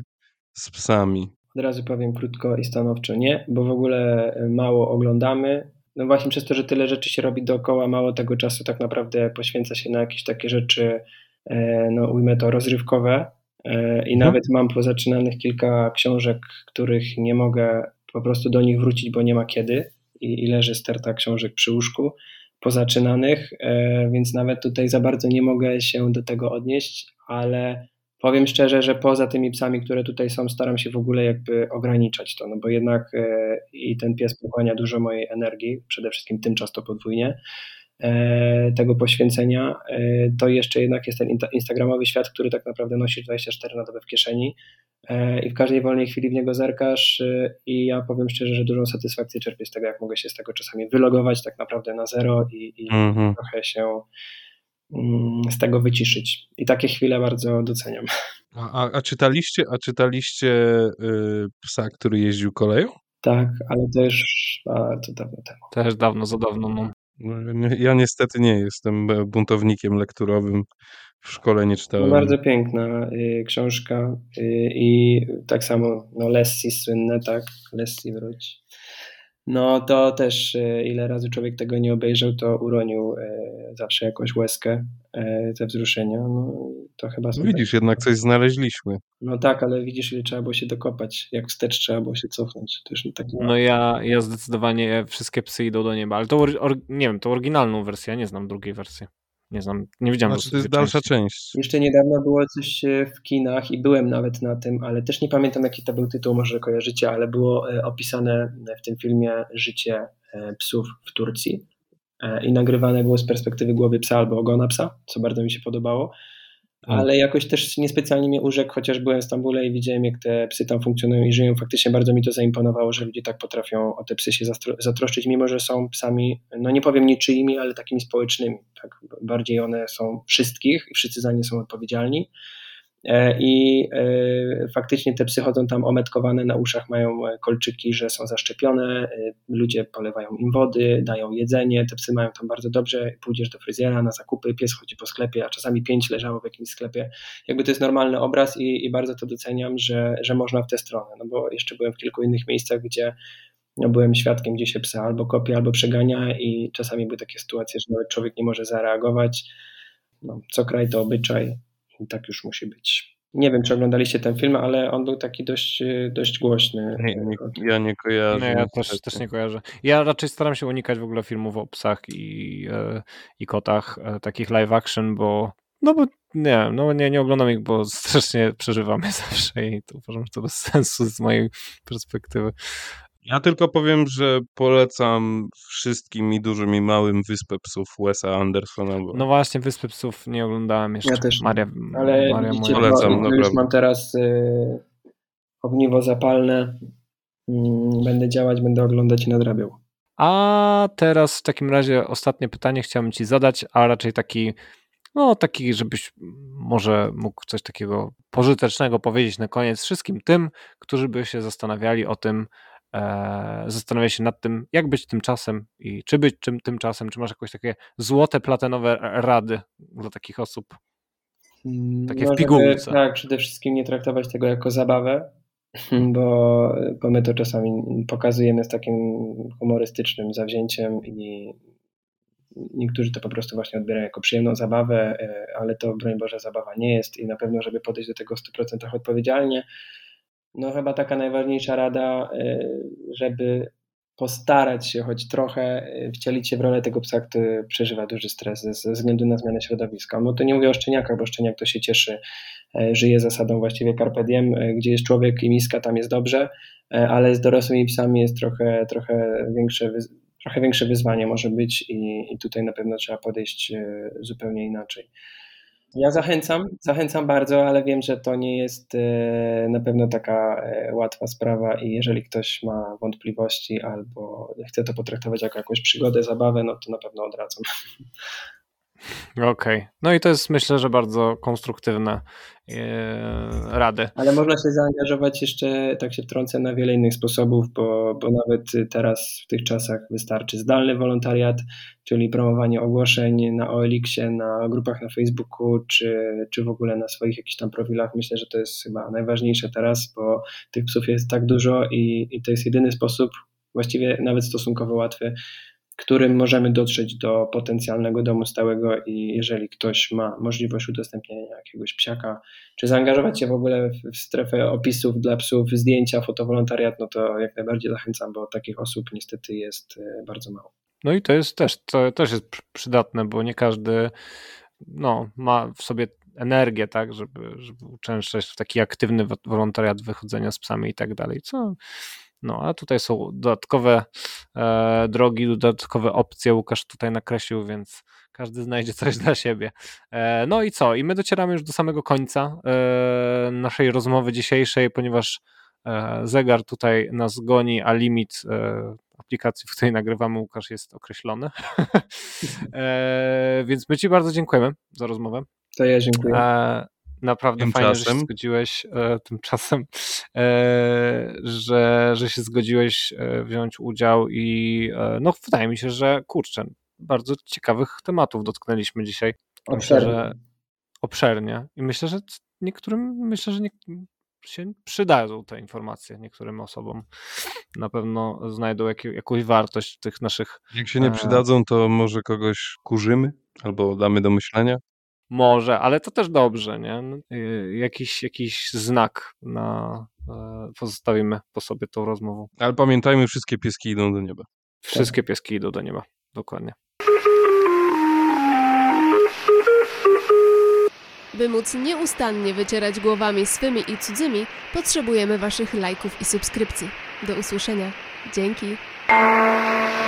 z psami? Od razu powiem krótko i stanowczo nie, bo w ogóle mało oglądamy. No właśnie przez to, że tyle rzeczy się robi dookoła, mało tego czasu tak naprawdę poświęca się na jakieś takie rzeczy, e, no ujmę to, rozrywkowe, E, I mhm. nawet mam pozaczynanych kilka książek, których nie mogę po prostu do nich wrócić, bo nie ma kiedy. I, i leży sterta książek przy łóżku pozaczynanych, e, więc nawet tutaj za bardzo nie mogę się do tego odnieść, ale powiem szczerze, że poza tymi psami, które tutaj są, staram się w ogóle jakby ograniczać to, no bo jednak e, i ten pies pochłania dużo mojej energii, przede wszystkim tym czas to podwójnie, tego poświęcenia, e, to jeszcze jednak jest ten instagramowy świat, który tak naprawdę nosi 24 na dobę w kieszeni e, i w każdej wolnej chwili w niego zerkasz i ja powiem szczerze, że dużą satysfakcję czerpię z tego, jak mogę się z tego czasami wylogować tak naprawdę na zero i, i mhm. trochę się mm, z tego wyciszyć. I takie chwile bardzo doceniam. A, a czytaliście, a czytaliście y, psa, który jeździł koleją? Tak, ale to już bardzo dawno temu. Też dawno, za dawno. No. Ja niestety nie jestem buntownikiem lekturowym. W szkole nie czytałem. No bardzo piękna y, książka y, i tak samo no Lessie słynne, tak? Lessie wróć. No to też y, ile razy człowiek tego nie obejrzał, to uronił y, zawsze jakąś łezkę y, ze wzruszenia. No to chyba no widzisz, jednak coś znaleźliśmy. No tak, ale widzisz, ile trzeba było się dokopać. Jak wstecz trzeba było się cofnąć. To już nie tak no ja, ja zdecydowanie wszystkie psy idą do nieba, ale to or, nie wiem, to oryginalną wersję, ja nie znam drugiej wersji. Nie znam, nie widziałem. Znaczy, to jest dalsza część. Jeszcze niedawno było coś e, w kinach i byłem nawet na tym, ale też nie pamiętam jaki to był tytuł, może kojarzycie, ale było e, opisane w tym filmie życie psów w Turcji i nagrywane było z perspektywy głowy psa albo ogona psa, co bardzo mi się podobało. Tak. ale jakoś też niespecjalnie mnie urzekł, chociaż byłem w Stambule i widziałem, jak te psy tam funkcjonują i żyją. Faktycznie bardzo mi to zaimponowało, że ludzie tak potrafią o te psy się zatroszczyć, mimo że są psami, no nie powiem niczyimi, ale takimi społecznymi. Tak? Bardziej one są wszystkich i wszyscy za nie są odpowiedzialni. E, I e, faktycznie te psy chodzą tam ometkowane, na uszach mają e, kolczyki, że są zaszczepione, ludzie polewają im wody, dają jedzenie, te psy mają tam bardzo dobrze, pójdziesz do fryzjera na zakupy, pies chodzi po sklepie, a czasami pięć leżało w jakimś sklepie. Jakby to jest normalny obraz i, i bardzo to doceniam, że, że można w tę stronę, no bo jeszcze byłem w kilku innych miejscach, gdzie no byłem świadkiem, gdzie się psa albo kopie, albo przegania i czasami były takie sytuacje, że nawet człowiek nie może zareagować. No, co kraj to obyczaj, i tak już musi być. Nie wiem, czy oglądaliście ten film, ale on był taki dość, dość głośny. Nie, nie, ja nie kojarzę. Nie, ja też, też nie kojarzę. Ja raczej staram się unikać w ogóle filmów o psach i, e, i kotach, e, takich live action, bo no bo nie, no nie, nie oglądam ich, bo strasznie przeżywamy zawsze i to uważam, że to bez sensu z mojej perspektywy. Ja tylko powiem, że polecam wszystkim i dużym i małym Wyspę Psów Wesa Andersona. Bo... No właśnie, Wyspę Psów nie oglądałem jeszcze. Ja też. Maria, ale Maria widzicie, polecam, no, już mam teraz y, ogniwo zapalne. Y, będę działać, będę oglądać i nadrabiał. A teraz w takim razie ostatnie pytanie chciałbym Ci zadać, a raczej taki, no taki, żebyś może mógł coś takiego pożytecznego powiedzieć na koniec wszystkim tym, którzy by się zastanawiali o tym, zastanawia się nad tym, jak być tymczasem i czy być czym, tymczasem, czy masz jakieś takie złote, platynowe rady dla takich osób? Takie no, w pigułce. Żeby, tak, przede wszystkim nie traktować tego jako zabawę, bo, bo my to czasami pokazujemy z takim humorystycznym zawzięciem i niektórzy to po prostu właśnie odbierają jako przyjemną zabawę, e, ale to broń Boże zabawa nie jest i na pewno, żeby podejść do tego w 100% odpowiedzialnie, no chyba taka najważniejsza rada, y, żeby postarać się choć trochę y, wcielić się w rolę tego psa, który przeżywa duży stres ze, względu na zmianę środowiska. No to nie mówię o szczeniakach, bo szczeniak to się cieszy, y, żyje zasadą właściwie carpe diem, gdzie jest człowiek i miska, tam jest dobrze, ale z dorosłymi psami jest trochę, trochę większe trochę większe wyzwanie może być i, i tutaj na pewno trzeba podejść zupełnie inaczej. Ja zachęcam, zachęcam bardzo, ale wiem, że to nie jest e, na pewno taka e, łatwa sprawa i jeżeli ktoś ma wątpliwości albo chce to potraktować jako jakąś przygodę, zabawę, no to na pewno odradzam. Okej. Okay. No i to jest myślę, że bardzo konstruktywne e, rady. Ale można się zaangażować jeszcze, tak się wtrącę, na wiele innych sposobów, bo, bo nawet teraz w tych czasach wystarczy zdalny wolontariat, czyli promowanie ogłoszeń na OLX-ie, na grupach na Facebooku, czy, czy w ogóle na swoich jakichś tam profilach. Myślę, że to jest chyba najważniejsze teraz, bo tych psów jest tak dużo i, i to jest jedyny sposób, właściwie nawet stosunkowo łatwy, którym możemy dotrzeć do potencjalnego domu stałego i jeżeli ktoś ma możliwość udostępnienia jakiegoś psiaka, czy zaangażować się w ogóle w strefę opisów dla psów, zdjęcia, fotowolontariat, no to jak najbardziej zachęcam, bo takich osób niestety jest e, bardzo mało. No i to jest też, to też jest przydatne, bo nie każdy no, ma w sobie energię, tak, żeby, żeby uczęszczać w taki aktywny wolontariat wychodzenia z psami i tak dalej, co no, a tutaj są dodatkowe e, drogi, dodatkowe opcje. Łukasz tutaj nakreślił, więc każdy znajdzie coś dla siebie. E, no i co? I my docieramy już do samego końca e, naszej rozmowy dzisiejszej, ponieważ e, zegar tutaj nas goni, a limit e, aplikacji, w której nagrywamy, Łukasz, jest określony. E, więc my Ci bardzo dziękujemy za rozmowę. To ja dziękuję. Naprawdę tymczasem. fajnie, że się zgodziłeś e, tymczasem, e, że, że się zgodziłeś e, wziąć udział i e, no wydaje mi się, że kurczę, bardzo ciekawych tematów dotknęliśmy dzisiaj. Obszernie. Myślę, że obszernie. I myślę, że niektórym, myślę, że nie, się przydają te informacje niektórym osobom. Na pewno znajdą jak, jakąś wartość w tych naszych. Jak się nie e, przydadzą, to może kogoś kurzymy albo damy do myślenia? Może, ale to też dobrze, nie? No, y, jakiś, jakiś znak na, e, pozostawimy po sobie tą rozmową. Ale pamiętajmy, wszystkie pieski idą do nieba. Wszystkie pieski idą do nieba, dokładnie. By móc nieustannie wycierać głowami swymi i cudzymi, potrzebujemy Waszych lajków i subskrypcji. Do usłyszenia. Dzięki.